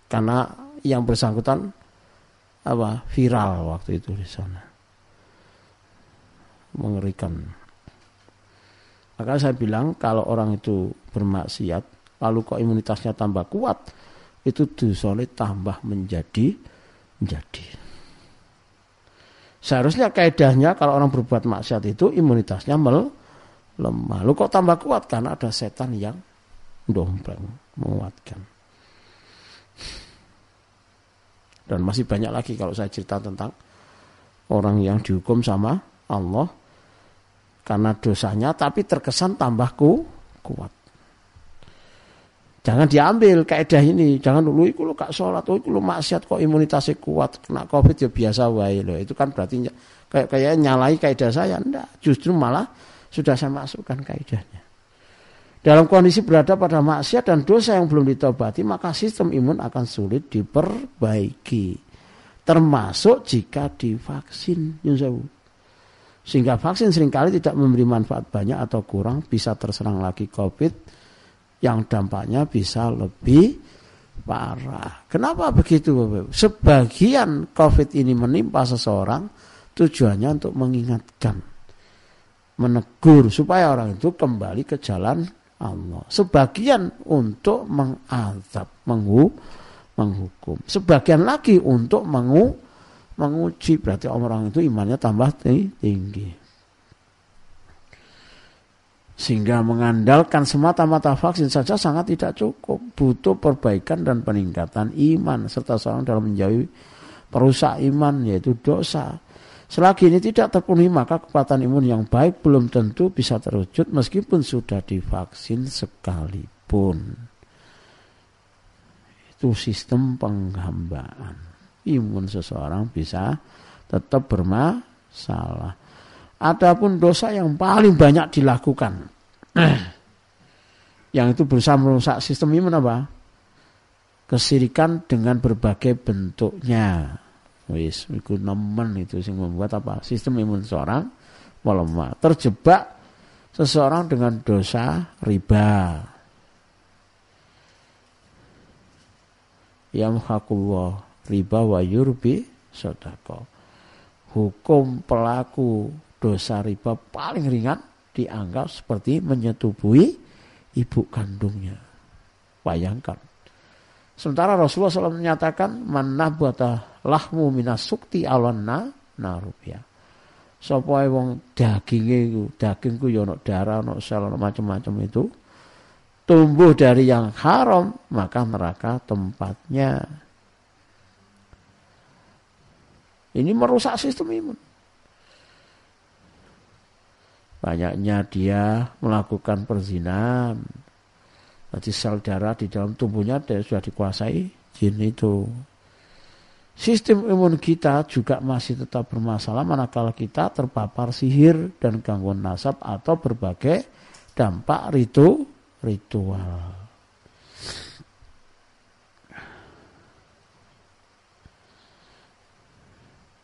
Karena yang bersangkutan apa viral waktu itu di sana. Mengerikan. Maka saya bilang kalau orang itu bermaksiat lalu kok imunitasnya tambah kuat, itu dosanya tambah menjadi menjadi. Seharusnya kaidahnya kalau orang berbuat maksiat itu imunitasnya mel, lemah. Lalu kok tambah kuat karena ada setan yang dompleng menguatkan. Dan masih banyak lagi kalau saya cerita tentang orang yang dihukum sama Allah karena dosanya tapi terkesan tambahku kuat. Jangan diambil kaidah ini, jangan dulu iku lu gak sholat, oh iku lu maksiat kok imunitasnya kuat, kena covid ya biasa wae loh. Itu kan berarti kayak kayak nyalai kaidah saya, ndak. Justru malah sudah saya masukkan kaidahnya. Dalam kondisi berada pada maksiat dan dosa yang belum ditobati, maka sistem imun akan sulit diperbaiki. Termasuk jika divaksin, Yusawu. Sehingga vaksin sering kali tidak memberi manfaat banyak atau kurang, bisa terserang lagi COVID, yang dampaknya bisa lebih parah. Kenapa begitu Bapak? Sebagian COVID ini menimpa seseorang tujuannya untuk mengingatkan, menegur supaya orang itu kembali ke jalan Allah. Sebagian untuk mengadab, menghu, menghukum. Sebagian lagi untuk mengu, menguji. Berarti orang itu imannya tambah tinggi. Sehingga mengandalkan semata-mata vaksin saja sangat tidak cukup. Butuh perbaikan dan peningkatan iman serta seorang dalam menjauhi perusak iman yaitu dosa. Selagi ini tidak terpenuhi maka kekuatan imun yang baik belum tentu bisa terwujud meskipun sudah divaksin sekalipun. Itu sistem penghambaan. Imun seseorang bisa tetap bermasalah. Adapun dosa yang paling banyak dilakukan. yang itu berusaha merusak sistem imun apa? Kesirikan dengan berbagai bentuknya. Wis, itu nemen itu sing membuat apa? Sistem imun seseorang melemah. Terjebak seseorang dengan dosa riba. Yamhaqullah riba wa yurbi sodako. Hukum pelaku dosa riba paling ringan dianggap seperti menyetubuhi ibu kandungnya. Bayangkan. Sementara Rasulullah SAW menyatakan mana buata lahmu minas sukti alonna narubya. Sapa wong daginge iku, dagingku ya ono darah, ono sel, ono macam-macam itu tumbuh dari yang haram, maka neraka tempatnya. Ini merusak sistem imun banyaknya dia melakukan perzinahan. Berarti sel darah di dalam tubuhnya sudah dikuasai jin itu. Sistem imun kita juga masih tetap bermasalah manakala kita terpapar sihir dan gangguan nasab atau berbagai dampak ritu ritual.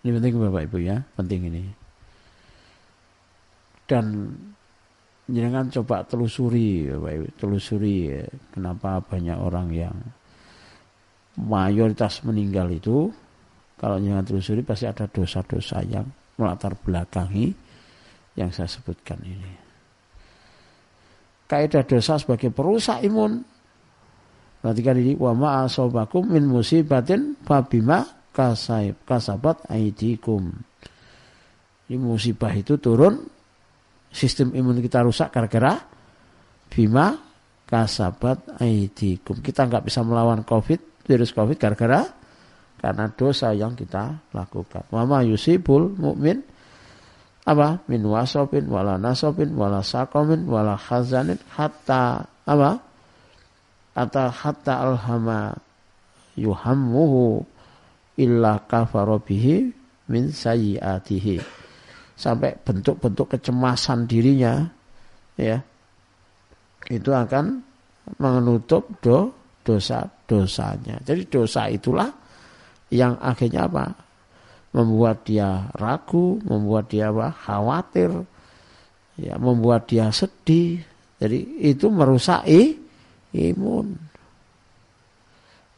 Ini penting Bapak Ibu ya, penting ini dan jangan coba telusuri telusuri ya, kenapa banyak orang yang mayoritas meninggal itu kalau jangan telusuri pasti ada dosa-dosa yang melatar belakangi yang saya sebutkan ini. Kaidah dosa sebagai perusak imun. Perhatikan ini wa ma'asobakum min musibatin fabima kasabat aidikum. Ini musibah itu turun sistem imun kita rusak gara-gara bima kasabat aidikum. Kita nggak bisa melawan COVID, virus COVID gara-gara karena dosa yang kita lakukan. Mama yusibul mukmin apa min wasobin wala nasobin wala sakomin wala khazanin hatta apa atau hatta alhama yuhammuhu illa kafarobihi min sayiatihi sampai bentuk-bentuk kecemasan dirinya ya itu akan menutup do, dosa-dosanya. Jadi dosa itulah yang akhirnya apa? Membuat dia ragu, membuat dia apa? khawatir, ya, membuat dia sedih. Jadi itu merusak imun.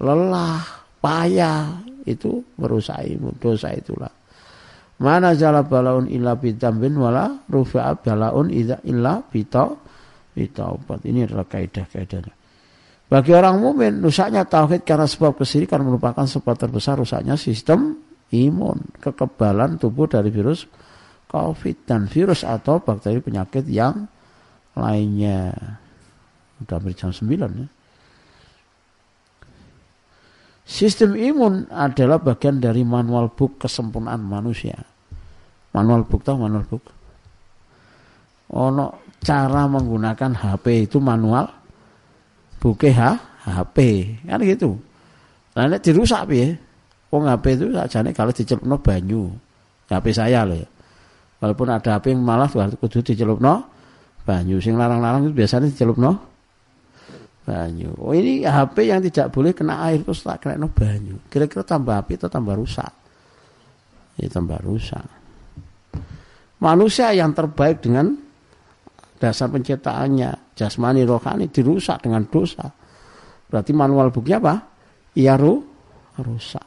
Lelah, payah itu merusak imun. Dosa itulah. Mana jala balaun illa bidambin wala rufa'a balaun illa bita bitaubat. Ini adalah kaidah-kaidahnya. Bagi orang mukmin rusaknya tauhid karena sebab kesirikan merupakan sebab terbesar rusaknya sistem imun, kekebalan tubuh dari virus COVID dan virus atau bakteri penyakit yang lainnya. Udah hampir jam 9 ya. Sistem imun adalah bagian dari manual book kesempurnaan manusia. Manual book tahu manual book? Ono cara menggunakan HP itu manual book ha, HP kan gitu nah ini dirusak ya Wong HP itu sajane kalau dicelupno banyu HP saya loh ya. walaupun ada HP yang malah kudu dicelupno banyu sing larang-larang itu biasanya dicelupno banyu oh ini HP yang tidak boleh kena air terus tak kena banyu kira-kira tambah api atau tambah rusak ya tambah rusak manusia yang terbaik dengan dasar penciptaannya jasmani rohani dirusak dengan dosa Berarti manual booknya apa? Iya ru, rusak.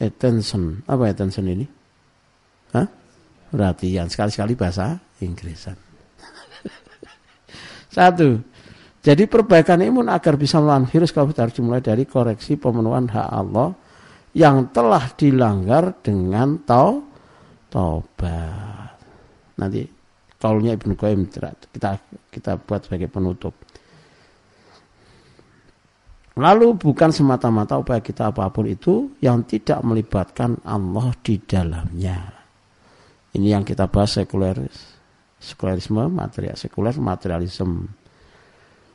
Attention. Apa attention ini? Hah? Perhatian. Sekali-sekali bahasa Inggrisan. Satu. Jadi perbaikan imun agar bisa melawan virus COVID harus dimulai dari koreksi pemenuhan hak Allah yang telah dilanggar dengan tau taubat. Nanti kaulnya Ibnu Qayyim kita kita buat sebagai penutup. Lalu bukan semata-mata upaya kita apa pun itu yang tidak melibatkan Allah di dalamnya. Ini yang kita bahas sekuler, sekularisme, material sekuler, materialisme.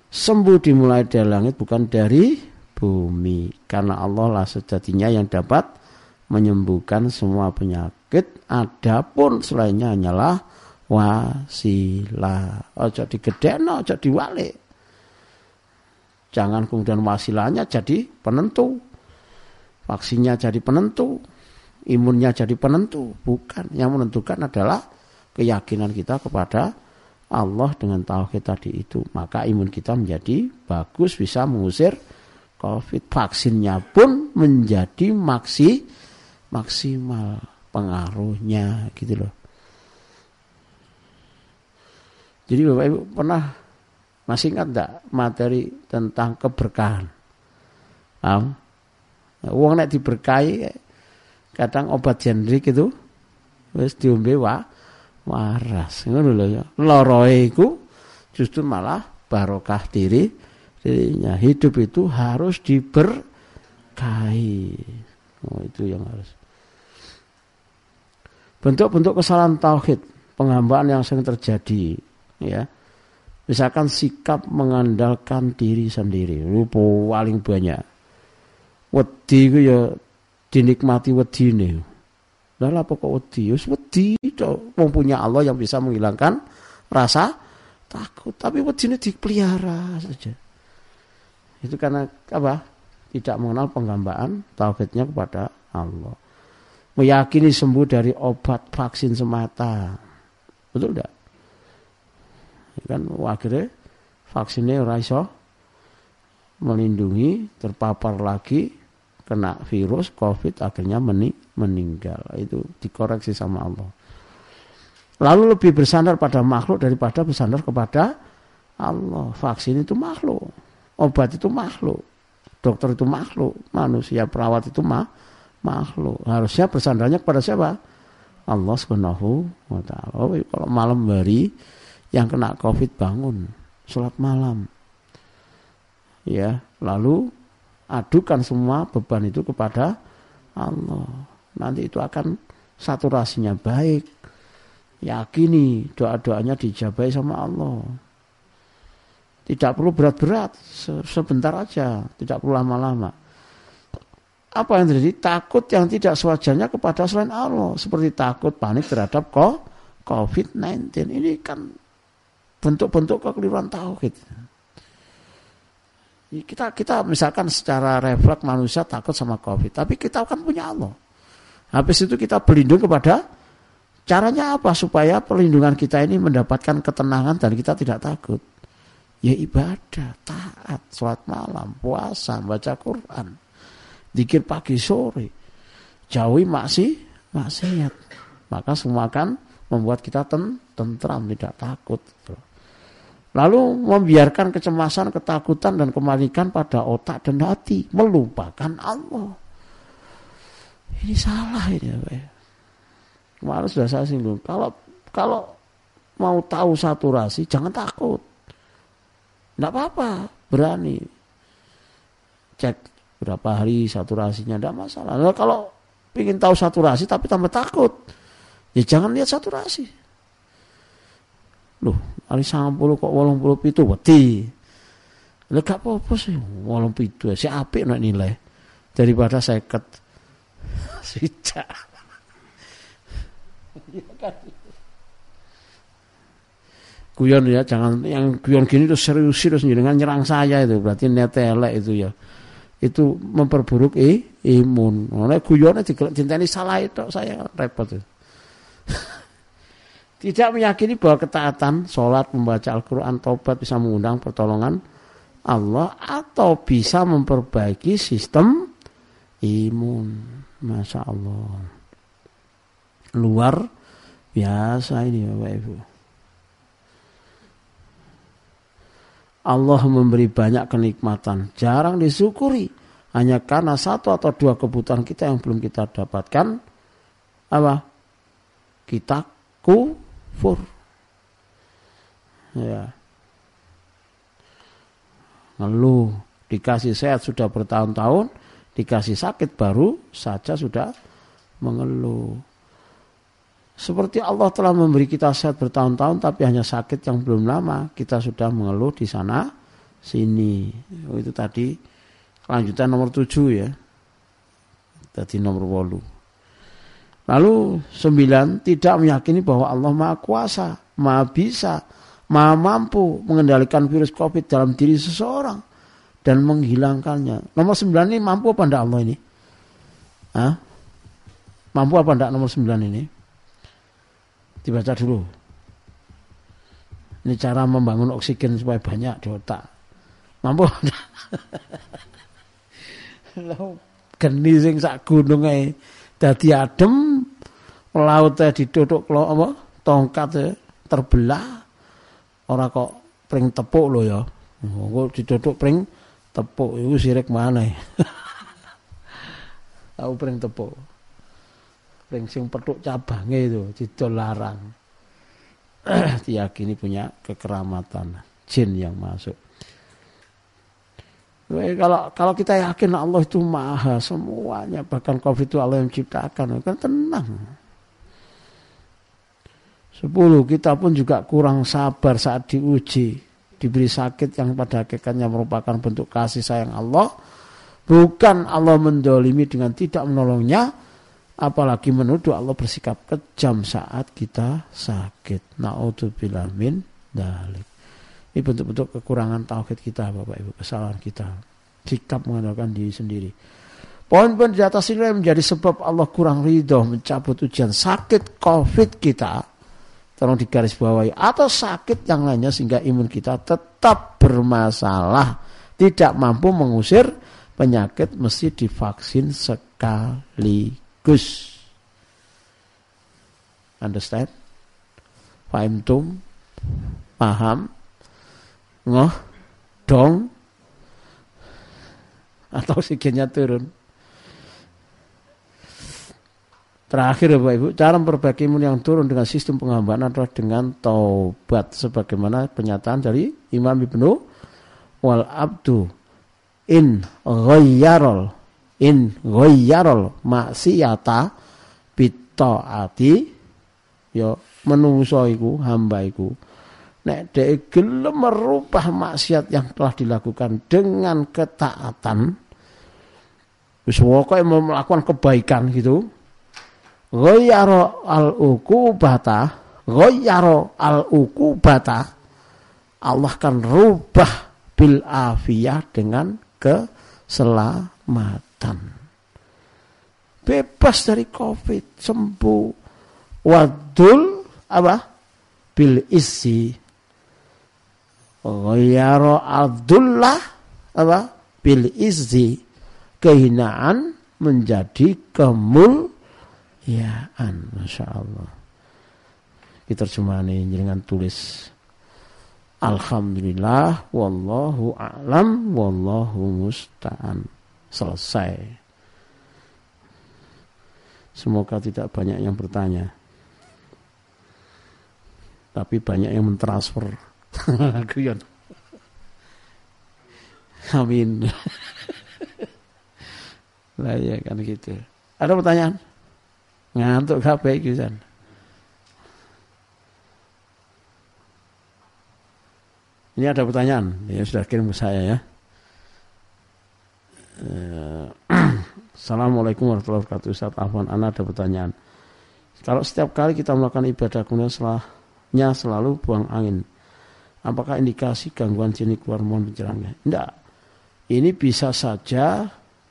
Sembuh dimulai dari langit bukan dari bumi. Karena Allah lah sejatinya yang dapat menyembuhkan semua penyakit. Adapun selainnya hanyalah wasilah. Ojo digedekno, ojo diwalik. Jangan kemudian wasilahnya jadi penentu. Vaksinnya jadi penentu. Imunnya jadi penentu. Bukan. Yang menentukan adalah keyakinan kita kepada Allah dengan tauhid tadi itu. Maka imun kita menjadi bagus bisa mengusir COVID. Vaksinnya pun menjadi maksi maksimal pengaruhnya gitu loh. Jadi Bapak Ibu pernah masih ingat enggak materi tentang keberkahan? Paham? Uang nek diberkahi kadang obat generik itu wis diombe waras ngono lho ya. Loroe iku justru malah barokah diri dirinya. Hidup itu harus diberkahi. Oh, itu yang harus. Bentuk-bentuk kesalahan tauhid, penghambaan yang sering terjadi ya misalkan sikap mengandalkan diri sendiri ini paling banyak wedi ku ya dinikmati wedine lah apa kok wedi. Wis wedi wong punya Allah yang bisa menghilangkan rasa takut. Tapi wedine dipelihara saja. Itu karena apa? Tidak mengenal penggambaan tauhidnya kepada Allah. Meyakini sembuh dari obat vaksin semata. Betul tidak kan? Akhirnya vaksinnya ora melindungi terpapar lagi kena virus covid akhirnya meninggal. Itu dikoreksi sama Allah. Lalu lebih bersandar pada makhluk daripada bersandar kepada Allah. Vaksin itu makhluk. Obat itu makhluk. Dokter itu makhluk. Manusia perawat itu mah makhluk. Harusnya bersandarnya kepada siapa? Allah subhanahu wa taala. Oh, kalau malam hari yang kena covid bangun sholat malam. Ya lalu adukan semua beban itu kepada Allah nanti itu akan saturasinya baik. Yakini doa-doanya dijabai sama Allah. Tidak perlu berat-berat sebentar aja tidak perlu lama-lama. Apa yang terjadi? Takut yang tidak sewajarnya kepada selain Allah. Seperti takut panik terhadap COVID-19 ini kan bentuk-bentuk kekeliruan tauhid. Kita kita misalkan secara refleks manusia takut sama Covid, tapi kita kan punya Allah. Habis itu kita berlindung kepada caranya apa supaya perlindungan kita ini mendapatkan ketenangan dan kita tidak takut. Ya ibadah, taat, sholat malam, puasa, baca Quran, dikir pagi sore, jauhi maksi, maksiat. Maka semua akan membuat kita ten, tentram, tidak takut. Lalu membiarkan kecemasan, ketakutan dan kemanikan pada otak dan hati, melupakan Allah. Ini salah ini ya. Kemarin sudah saya singgung. Kalau kalau mau tahu saturasi jangan takut. Tidak apa-apa, berani. Cek berapa hari saturasinya, tidak masalah. Lalu kalau ingin tahu saturasi tapi tambah takut, ya jangan lihat saturasi. Loh, Ali 90 kok 87 wedi. Lah gak apa-apa sih 87 si apik nek nilai daripada 50. Sijak. Kan? Guyon ya, jangan yang guyon gini terus serius terus dengan nyerang saya itu berarti niat elek itu ya. Itu memperburuk eh, imun. Oleh guyonnya cinta ini salah itu saya repot itu. Tidak meyakini bahwa ketaatan, sholat, membaca Al-Quran, taubat bisa mengundang pertolongan Allah atau bisa memperbaiki sistem imun. Masya Allah. Luar biasa ini Bapak Ibu. Allah memberi banyak kenikmatan, jarang disyukuri. Hanya karena satu atau dua kebutuhan kita yang belum kita dapatkan, apa? Kita kufur. Ya. Lalu dikasih sehat sudah bertahun-tahun, dikasih sakit baru saja sudah mengeluh. Seperti Allah telah memberi kita sehat bertahun-tahun tapi hanya sakit yang belum lama, kita sudah mengeluh di sana sini. Oh, itu tadi lanjutan nomor tujuh ya. Tadi nomor wolu. Lalu sembilan tidak meyakini bahwa Allah Maha Kuasa, Maha Bisa, Maha Mampu mengendalikan virus COVID dalam diri seseorang dan menghilangkannya. Nomor sembilan ini mampu apa enggak Allah ini? Hah? Mampu apa enggak nomor sembilan ini? Dibaca dulu. Ini cara membangun oksigen supaya banyak di otak. Mampu? Geni sing sak gunung ae dadi adem, lautnya ditutuk lo apa? Tongkat terbelah. Ora kok pring tepuk lo ya. Kok ditutuk pring tepuk itu sirik mana? Tahu pring tepuk. Ring sing petuk cabangnya itu didol larang. Diyakini punya kekeramatan jin yang masuk. Kalau kalau kita yakin Allah itu maha semuanya bahkan covid itu Allah yang ciptakan kan tenang. Sepuluh kita pun juga kurang sabar saat diuji diberi sakit yang pada hakikatnya merupakan bentuk kasih sayang Allah bukan Allah mendolimi dengan tidak menolongnya apalagi menuduh Allah bersikap kejam saat kita sakit. Naudzubillah min dalik. Ini bentuk-bentuk kekurangan tauhid kita Bapak Ibu, kesalahan kita. Sikap mengandalkan diri sendiri. Poin-poin di atas ini menjadi sebab Allah kurang ridho mencabut ujian sakit COVID kita. Tolong digarisbawahi. Atau sakit yang lainnya sehingga imun kita tetap bermasalah. Tidak mampu mengusir penyakit mesti divaksin sekali Gus. Understand? tum, Paham? Ngoh? Dong? Atau oksigennya turun? Terakhir Bapak Ibu, cara memperbaiki imun yang turun dengan sistem penghambaan adalah dengan taubat sebagaimana pernyataan dari Imam Ibnu wal abdu. In ghayyarul in ghayyarul maksiata bitaati ya menungso iku hamba iku. Nek dhek gelem merubah maksiat yang telah dilakukan dengan ketaatan wis pokoke melakukan kebaikan gitu ghayyara al uqubata ghayyara al uqubata Allah akan rubah bil afiyah dengan keselamatan. Bebas dari Covid, sembuh. Wadul apa? Bil isi. Ghayara Abdullah apa? Bil izzi. Kehinaan menjadi kemuliaan. Masya Allah. Kita terjemahani dengan tulis Alhamdulillah wallahu a'lam wallahu musta'an selesai. Semoga tidak banyak yang bertanya. Tapi banyak yang mentransfer. Guyon. Amin. lah ya kan gitu. Ada pertanyaan? Ngantuk kabeh iki Ini ada pertanyaan, ya sudah kirim ke saya ya. Eh, Assalamualaikum warahmatullahi wabarakatuh. Ustaz Afwan, Ana ada pertanyaan. Kalau setiap kali kita melakukan ibadah kemudian setelahnya selalu buang angin, apakah indikasi gangguan jenis keluar mohon pencerahannya? Tidak. Ini bisa saja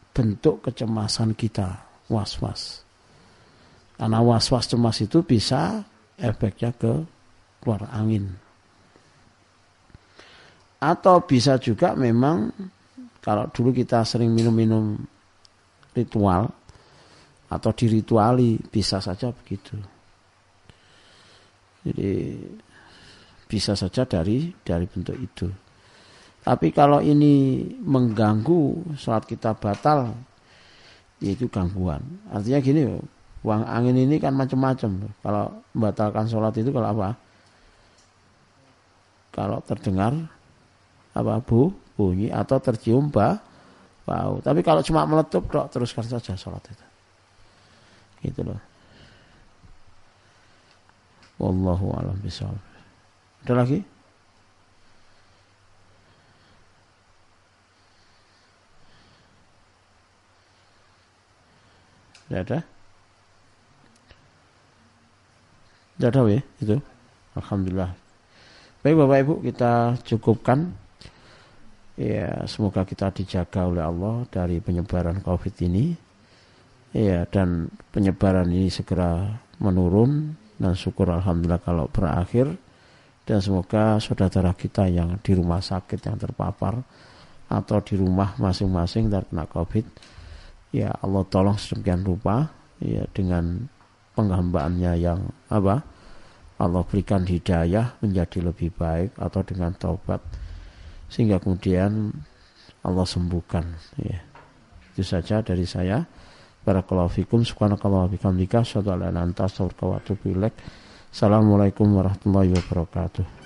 bentuk kecemasan kita, was-was. Karena was-was cemas itu bisa efeknya ke keluar angin atau bisa juga memang kalau dulu kita sering minum-minum ritual atau dirituali bisa saja begitu. Jadi bisa saja dari dari bentuk itu. Tapi kalau ini mengganggu saat kita batal, itu gangguan. Artinya gini, uang angin ini kan macam-macam. Kalau membatalkan sholat itu kalau apa? Kalau terdengar apa bu bunyi atau tercium ba, bau. Tapi kalau cuma meletup dok teruskan saja sholat itu. Gitu loh. Wallahu a'lam bishawab. Ada lagi? Tidak ada? Tidak ada ya itu. Alhamdulillah. Baik Bapak Ibu kita cukupkan Ya, semoga kita dijaga oleh Allah dari penyebaran Covid ini. Ya, dan penyebaran ini segera menurun dan syukur alhamdulillah kalau berakhir dan semoga saudara kita yang di rumah sakit yang terpapar atau di rumah masing-masing terkena Covid ya Allah tolong sedemikian rupa ya dengan penghambaannya yang apa Allah berikan hidayah menjadi lebih baik atau dengan taubat sehingga kemudian Allah sembuhkan ya. Itu saja dari saya. Barakallahu fikum subhanakallah wa atubu. Assalamualaikum warahmatullahi wabarakatuh.